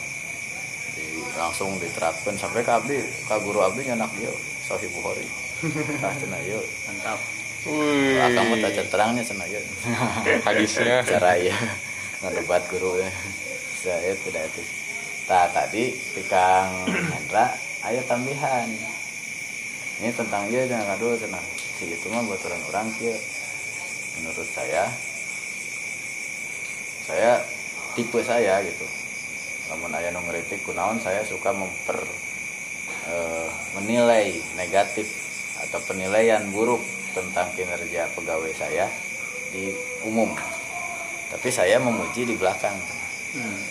[SPEAKER 2] langsung diterapkan sampai ke abdi ke guru abdi nyanak dia Sohi Bukhari. Nah cenah yuk.
[SPEAKER 3] Mantap.
[SPEAKER 1] Wih.
[SPEAKER 2] kamu tak terangnya cenah yuk.
[SPEAKER 1] Hadisnya.
[SPEAKER 2] cara ya. Ngedebat guru ya. Saya tidak itu nah tadi tikang Hendra ayat tambahan ini tentang dia jangan kado cenah si itu mah buat orang orang kia menurut saya saya tipe saya gitu namun ayah ngeritik kunaon saya suka memper eh, menilai negatif atau penilaian buruk tentang kinerja pegawai saya di umum. Tapi saya memuji di belakang.
[SPEAKER 3] Hmm.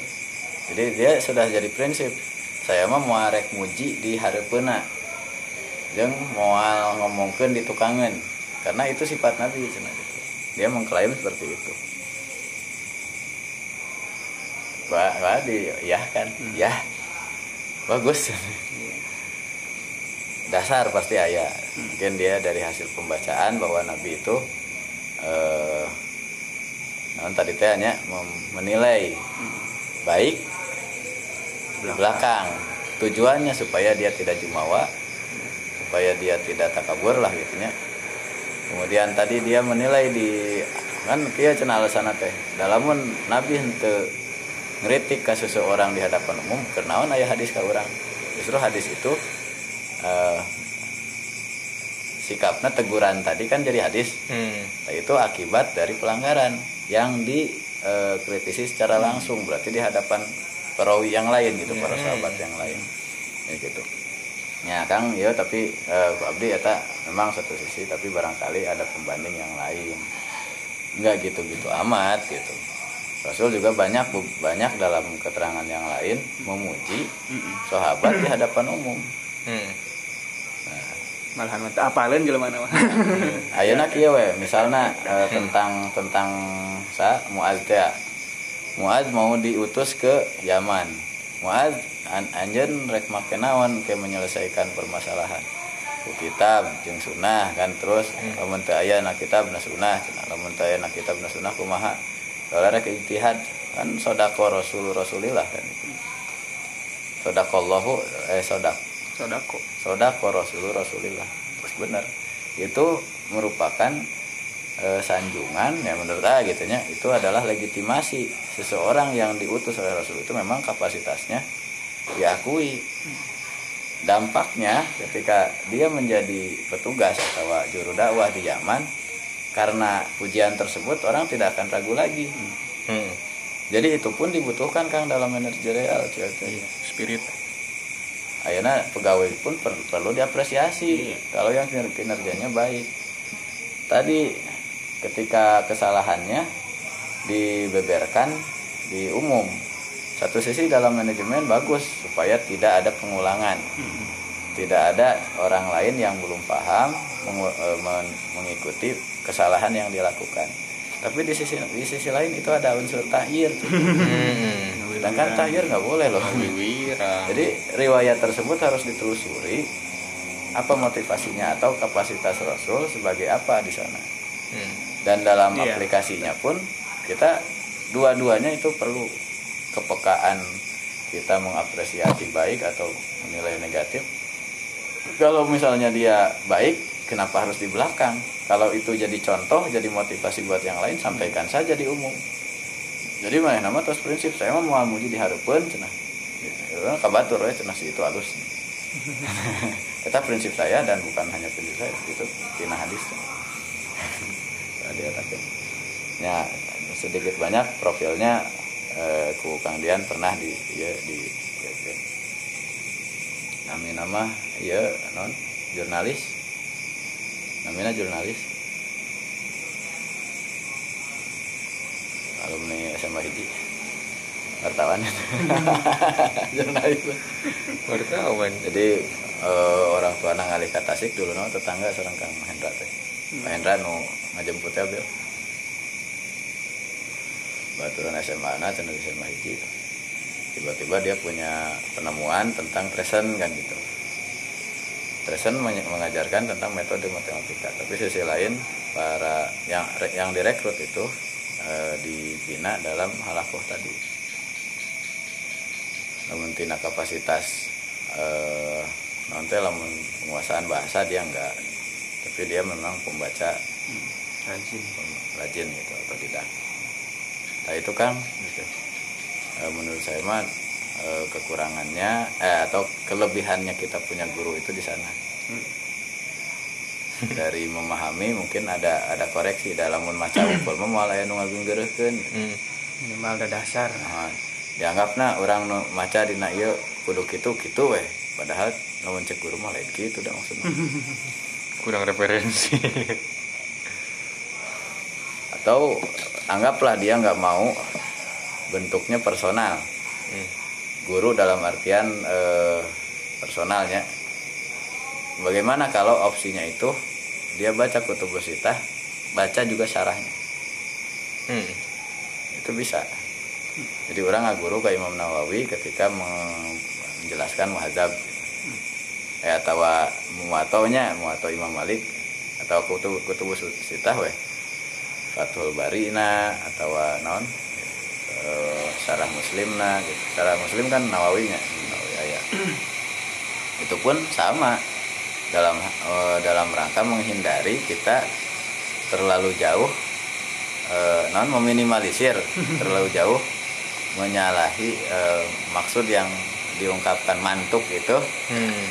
[SPEAKER 2] jadi dia sudah jadi prinsip. Saya mah mau arek muji di hareupeuna jeung mau ngomongkeun di tukangan karena itu sifat nabi cenah dia mengklaim seperti itu Wah, wah di ya kan? Ya. Bagus. Dasar pasti ayah. Mungkin dia dari hasil pembacaan bahwa nabi itu eh non tadi teh hanya menilai baik di belakang. Tujuannya supaya dia tidak jumawa supaya dia tidak takabur lah gitunya. Kemudian tadi dia menilai di kan kia cenah alasan teh. Dalamun nabi henteu ngeritik ke seseorang di hadapan umum kenaon aya hadis ka urang. Justru hadis itu eh, sikapnya teguran tadi kan jadi hadis.
[SPEAKER 1] Hmm.
[SPEAKER 2] Nah, itu akibat dari pelanggaran yang dikritisi secara langsung berarti di hadapan perawi yang lain gitu para sahabat yang lain. Ya gitu. Ya kang ya tapi eh, Pak Abdi eta memang satu sisi tapi barangkali ada pembanding yang lain. Nggak gitu-gitu amat gitu Rasul juga banyak banyak dalam keterangan yang lain memuji sahabat di hadapan umum
[SPEAKER 1] Hmm.
[SPEAKER 3] malahan mah teu apaleun jelema mah
[SPEAKER 2] Ayeuna kieu we, misalna eh, tentang tentang sa Muaz teh. Muaz mau diutus ke Yaman. Muaz an anjeun rek make naon ke menyelesaikan permasalahan. Ku kitab jeung sunnah kan terus lamun teu aya na kitab na sunnah, lamun teu aya na kitab na sunnah kumaha? Kalau rek ijtihad kan sodako rasul rasulillah kan itu. Sodakallahu eh sodak.
[SPEAKER 3] Sodako.
[SPEAKER 2] Sodako rasul rasulillah. Terus benar. Itu merupakan eh, sanjungan ya menurut saya gitunya. Itu adalah legitimasi seseorang yang diutus oleh rasul. Itu memang kapasitasnya diakui. Dampaknya ketika dia menjadi petugas atau juru dakwah di Yaman karena pujian tersebut orang tidak akan ragu lagi
[SPEAKER 1] Hmm.
[SPEAKER 2] jadi itu pun dibutuhkan kang dalam manajerial
[SPEAKER 3] Iya.
[SPEAKER 1] Spirit.
[SPEAKER 2] Akhirnya pegawai pun per- perlu diapresiasi
[SPEAKER 3] Iya.
[SPEAKER 2] kalau yang kiner- kinerjanya baik. Tadi ketika kesalahannya dibeberkan di umum. Satu sisi dalam manajemen bagus supaya tidak ada pengulangan. Tidak ada orang lain yang belum paham men- mengikuti kesalahan yang dilakukan. Tapi di sisi di sisi lain itu ada unsur tahir.
[SPEAKER 1] Hmm.
[SPEAKER 2] Sedangkan tahir nggak boleh loh. Jadi riwayat tersebut harus ditelusuri apa motivasinya atau kapasitas Rasul sebagai apa di sana.
[SPEAKER 1] Hmm.
[SPEAKER 2] Dan dalam
[SPEAKER 3] Iya.
[SPEAKER 2] aplikasinya pun kita dua-duanya itu perlu kepekaan kita mengapresiasi baik atau menilai negatif. Kalau misalnya dia baik, kenapa harus di belakang? Kalau itu jadi contoh, jadi motivasi buat yang lain, sampaikan saja di umum. Jadi mana nama terus prinsip saya mah mau muji diharapkan cenah. Ya, kabatur we cenah si itu halus. Itu prinsip saya dan bukan hanya prinsip saya, itu tina hadis. Dia tapi ya sedikit banyak profilnya eh, ku Kang Dian pernah di ya di ya, ya. Nama ya non jurnalis namanya jurnalis. Alumni SMA Hiji wartawan. Jurnalis.
[SPEAKER 1] Wartawan.
[SPEAKER 2] jadi eh, orang tua nang ngalih ka Tasik dulu no tetangga sareng Kang Mahendra teh. Mahendra nu ngajemput teh bil baturan SMA na cenah SMA Hiji tiba-tiba dia punya penemuan tentang Tresen kan gitu Tresen mengajarkan tentang metode matematika. Tapi sisi lain para yang yang direkrut itu eh, dibina dalam halakoh tadi. Namun tina kapasitas eh, nanti lamun penguasaan bahasa dia enggak. Tapi dia memang pembaca
[SPEAKER 3] rajin.
[SPEAKER 2] rajin gitu atau tidak. Nah itu kan gitu. Eh, menurut saya mah eh, kekurangannya eh, atau kelebihannya kita punya guru itu di sana. Dari memahami mungkin ada ada koreksi dalam maca umpul mah moal aya nu ngagenggeureukeun.
[SPEAKER 1] Hmm.
[SPEAKER 3] minimal ada dasar.
[SPEAKER 2] Nah, dianggapna orang nu maca dina ieu kudu kitu kitu weh. Padahal lamun cek guru mah lain kitu dah maksudnya
[SPEAKER 1] Kurang referensi.
[SPEAKER 2] atau anggaplah dia nggak mau bentuknya personal.
[SPEAKER 1] Hmm.
[SPEAKER 2] Guru dalam artian eh, personalnya. Bagaimana kalau opsinya itu dia baca kutubus sitah baca juga syarahnya?
[SPEAKER 1] Hmm.
[SPEAKER 2] itu bisa. Jadi orang guru ke Imam Nawawi ketika menjelaskan muhadzab. Eh atau muatonya muato Imam Malik atau kutub kutubus sitah weh. Fathul Barina atau non. Eh, sarah muslim nah gitu. sarah muslim kan nawawinya nawawi aya itu pun sama. Dalam eh, dalam rangka menghindari kita terlalu jauh eh, non meminimalisir terlalu jauh menyalahi eh, maksud yang diungkapkan mantuk itu.
[SPEAKER 1] Hmm.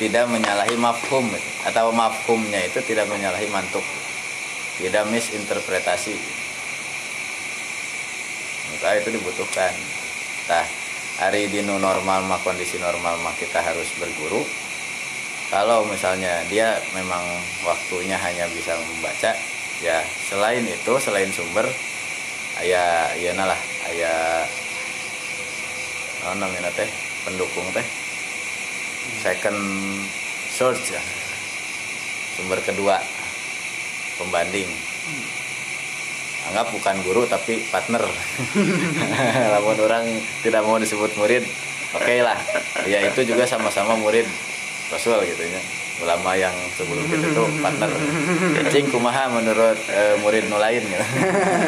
[SPEAKER 2] tidak menyalahi mafhum atau mafhumnya itu tidak menyalahi mantuk. Tidak misinterpretasi maka itu dibutuhkan. Nah hari di normal mah kondisi normal mah kita harus berguru. Kalau misalnya dia memang waktunya hanya bisa membaca ya selain itu selain sumber ayah iya lah ayah oh, namanya teh pendukung teh second source ya. Sumber kedua pembanding anggap bukan guru tapi partner. Lamun orang tidak mau disebut murid oke lah. Ya itu juga sama-sama murid Rasul gitu ya. Ulama yang sebelum kita itu partner. Cing kumaha menurut eh, murid nu lain gitu.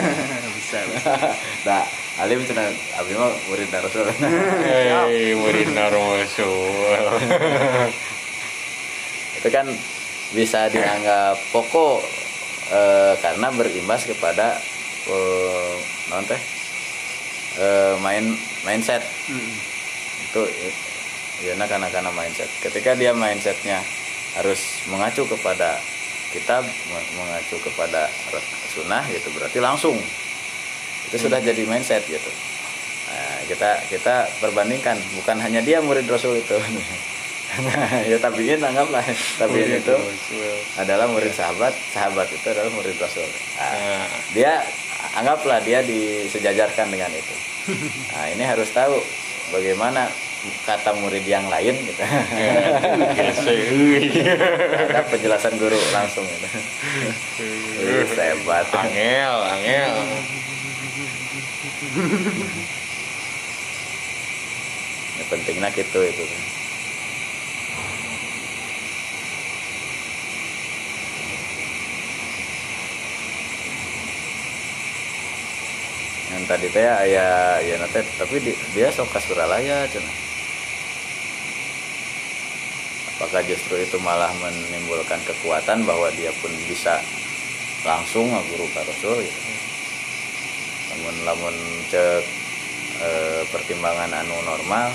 [SPEAKER 3] bisa
[SPEAKER 2] nah alim cenah abdi mah murid Rasul.
[SPEAKER 1] Hei, murid Rasul.
[SPEAKER 2] itu kan bisa dianggap pokok eh, karena berimbas kepada eh, non teh? Eh, main mindset.
[SPEAKER 3] Mm.
[SPEAKER 2] itu ya nah karena karena mindset. Ketika dia mindsetnya harus mengacu kepada kitab me- mengacu kepada sunnah gitu berarti langsung. Itu sudah jadi mindset gitu. Nah, kita kita perbandingkan. Bukan hanya dia murid rasul itu ya tabiin anggaplah tabiin itu adalah murid sahabat. Sahabat itu adalah murid rasul. Nah,
[SPEAKER 1] Nah,
[SPEAKER 2] dia anggaplah dia disejajarkan dengan itu. Nah ini harus tahu bagaimana kata murid yang lain gitu.
[SPEAKER 1] Euy.
[SPEAKER 2] ada penjelasan guru langsung gitu. Wih, hebat.
[SPEAKER 1] Angel, angel.
[SPEAKER 2] ya, pentingnya gitu itu tadi teh ayah ya nate tapi di- dia sok ka Suralaya cenah. Apakah justru itu malah menimbulkan kekuatan bahwa dia pun bisa langsung ngaguru ka Rasul? Gitu. lamun lamun cek eh, pertimbangan anu normal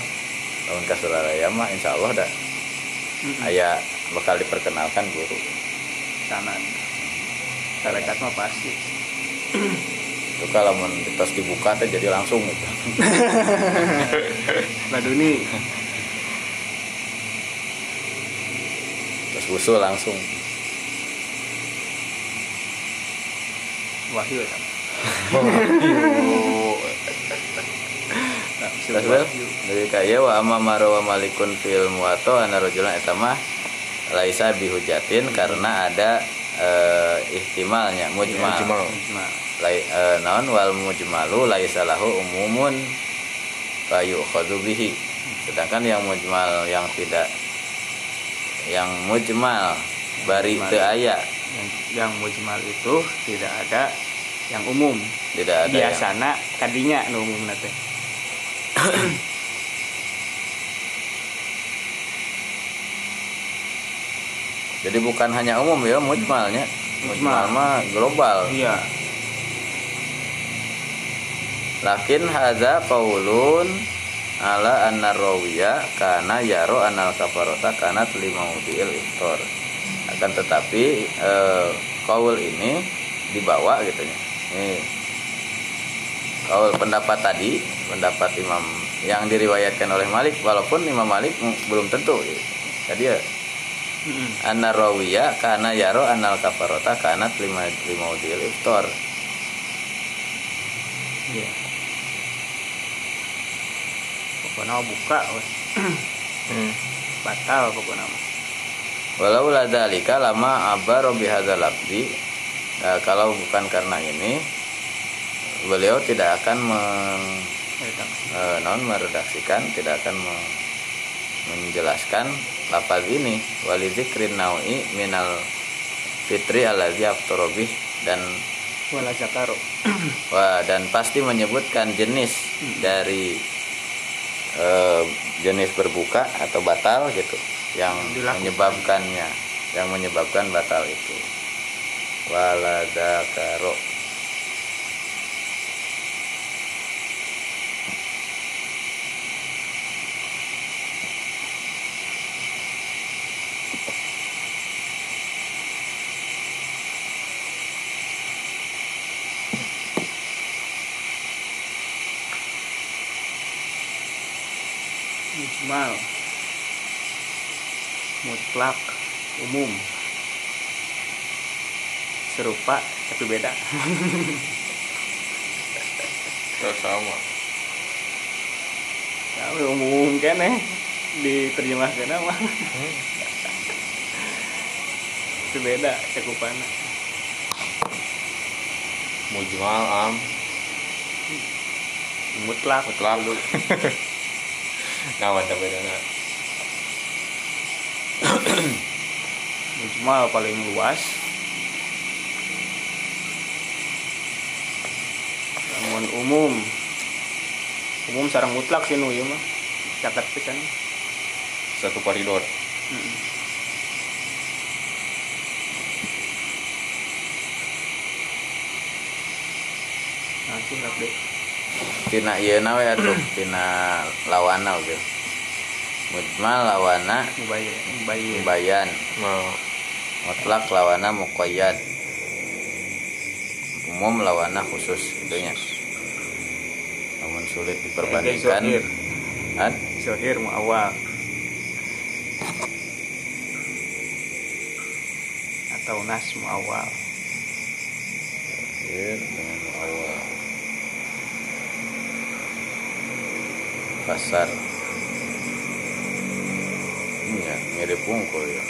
[SPEAKER 2] lamun ka Suralaya mah insya Allah dah.
[SPEAKER 3] Mm-mm.
[SPEAKER 2] ayah bakal diperkenalkan guru.
[SPEAKER 3] Sana tarekat mah pasti
[SPEAKER 2] itu kalau lamun tos dibuka teh jadi langsung gitu.
[SPEAKER 3] Baduni
[SPEAKER 2] terus usul langsung.
[SPEAKER 3] Wahyu ya?
[SPEAKER 2] Terus dari kaya wa amma marawa malikun fil muwato ana rajulan eta mah laisa bihujatin karena ada eh, ihtimalnya mujmal.
[SPEAKER 1] Mujmal.
[SPEAKER 2] Lai, eh, naon? Wal mujmalu laisa lahu umumun fayu bihi. Sedangkan yang mujmal yang tidak yang mujmal bari
[SPEAKER 3] Mujmal.
[SPEAKER 2] teu aya.
[SPEAKER 3] Yang, yang mujmal itu tidak ada yang umum.
[SPEAKER 2] Tidak ada yang
[SPEAKER 3] biasana kadinya nu umum teh
[SPEAKER 2] jadi bukan hanya umum ya mujmalnya. Mujmal.
[SPEAKER 3] Mujmal.
[SPEAKER 2] mah global.
[SPEAKER 3] Iya
[SPEAKER 2] Lakin hadza qaulun ala anna rawiya kana yaro anal kafarota kana limaudil iftar. Akan tetapi eh, kaul ini dibawa gitu ya. Nih. Kaul pendapat tadi, pendapat Imam yang diriwayatkan oleh Malik walaupun Imam Malik belum tentu. Tadi ya
[SPEAKER 3] Mm-mm.
[SPEAKER 2] anna rawiya kana yaro anal kafarota kana lima limaudil iftar.
[SPEAKER 3] iya pokoknya buka.
[SPEAKER 1] Hmm.
[SPEAKER 3] batal pokoknya.
[SPEAKER 2] Walau ladzalika lama abaro bihadzal abdi Nah, kalau bukan karena ini beliau tidak akan meng, eh, non meredaksikan, tidak akan me- menjelaskan lafaz ini walidzikrin naui minal fitri alladzi aftarobih dan
[SPEAKER 3] wala zakaro
[SPEAKER 2] Wah, dan pasti menyebutkan jenis dari eh, jenis berbuka atau batal gitu yang
[SPEAKER 3] Dilakukan.
[SPEAKER 2] menyebabkannya, yang menyebabkan batal itu. Waladakaro.
[SPEAKER 3] Mujmal mutlak umum. Serupa tapi beda.
[SPEAKER 1] Terus sama.
[SPEAKER 3] tapi umum kan eh diterjemahkan apa itu beda cakupannya.
[SPEAKER 1] Mujmal am?
[SPEAKER 3] Mutlak.
[SPEAKER 1] Mutlak. Nawan tapi bedana.
[SPEAKER 3] mujmal paling luas namun umum umum sarang mutlak sih nu ieu mah caket pisan
[SPEAKER 1] Satu koridor.
[SPEAKER 3] Mm-mm. Nah, itu rap deh.
[SPEAKER 2] Tina ieu we atuh, tina lawana oge. Mujmal lawana bayan,
[SPEAKER 1] Mau
[SPEAKER 2] mutlak lawana muqayyad. Umum lawana khusus itunya. Namun sulit diperbandingkan. Kan?
[SPEAKER 3] Zohir mu awal. Atau nas mu awal.
[SPEAKER 2] Zahir dengan awal pasar. Ini ya mirip pungkul ya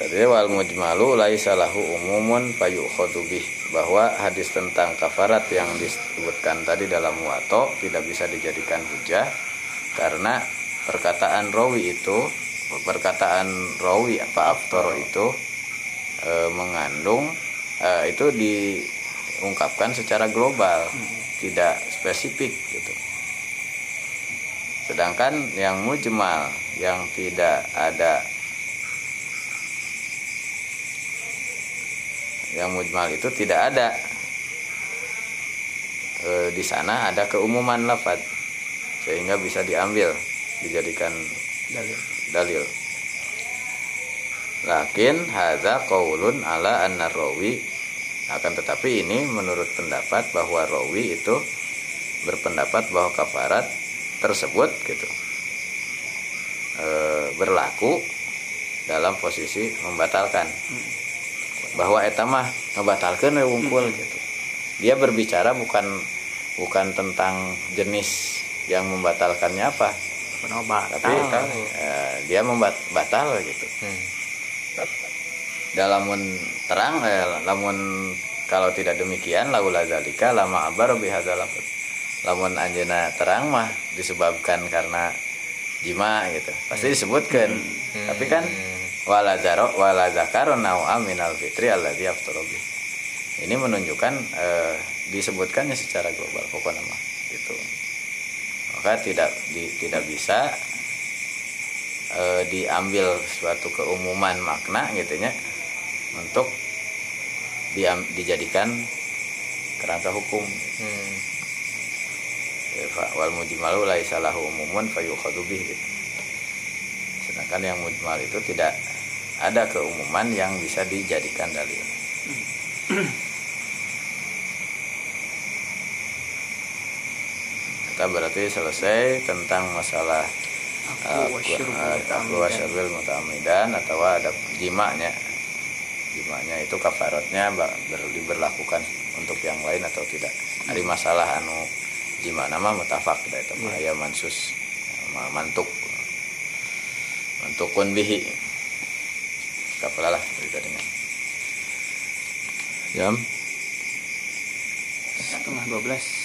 [SPEAKER 2] Jadi wal mujmalu laisa lahu umumun fayukhadhu bih. Bahwa hadis tentang kafarat yang disebutkan tadi dalam muwato tidak bisa dijadikan hujah karena perkataan rawi itu perkataan rawi apa aftoro itu e, mengandung e, itu diungkapkan secara global tidak spesifik gitu. Sedangkan yang mujmal yang tidak ada yang mujmal itu tidak ada. E, di sana ada keumuman lafad sehingga bisa diambil dijadikan
[SPEAKER 3] Dalil.
[SPEAKER 2] dalil. Lakin hadza qaulun ala anna rawi. Akan tetapi ini menurut pendapat bahwa rawi itu berpendapat bahwa kafarat tersebut gitu e, berlaku dalam posisi membatalkan. Bahwa eta mah ngebatalkeun we wungkul gitu. Dia berbicara bukan bukan tentang jenis yang membatalkannya apa,
[SPEAKER 3] Penobat.
[SPEAKER 2] tapi eh, dia membatal gitu.
[SPEAKER 1] Hmm.
[SPEAKER 2] Dalamun terang eh, lamun kalau tidak demikian laula zalika lama abar bihadzal lafaz. Lamun anjeuna terang mah disebabkan karena jima gitu. Pasti disebutkan. Tapi kan wala zaro wala zakarun nau'a minal fitri alladzi. Ini menunjukkan eh, disebutkannya secara global pokoknya mah gitu. Maka tidak di- tidak bisa eh, diambil suatu keumuman makna gitu nya untuk diam, dijadikan kerangka hukum
[SPEAKER 1] Hmm.
[SPEAKER 2] Wal mujmalu laisa lahu umumun fayukhadhu bih gitu. Sedangkan yang mujmal itu tidak ada keumuman yang bisa dijadikan dalil. Kita berarti selesai tentang masalah
[SPEAKER 3] Aku
[SPEAKER 2] aklu
[SPEAKER 3] muta'ammidan.
[SPEAKER 2] wasyurbil muta'amidan atau ada jimanya. Jimanya itu kafaratnya ber- diberlakukan untuk yang lain atau tidak. Hari masalah anu jima nama mutafak da itu mah aya mansus ma- mantuk. Mantukun bihi. Kapalalah dari tadinya. Jam
[SPEAKER 3] setengah 12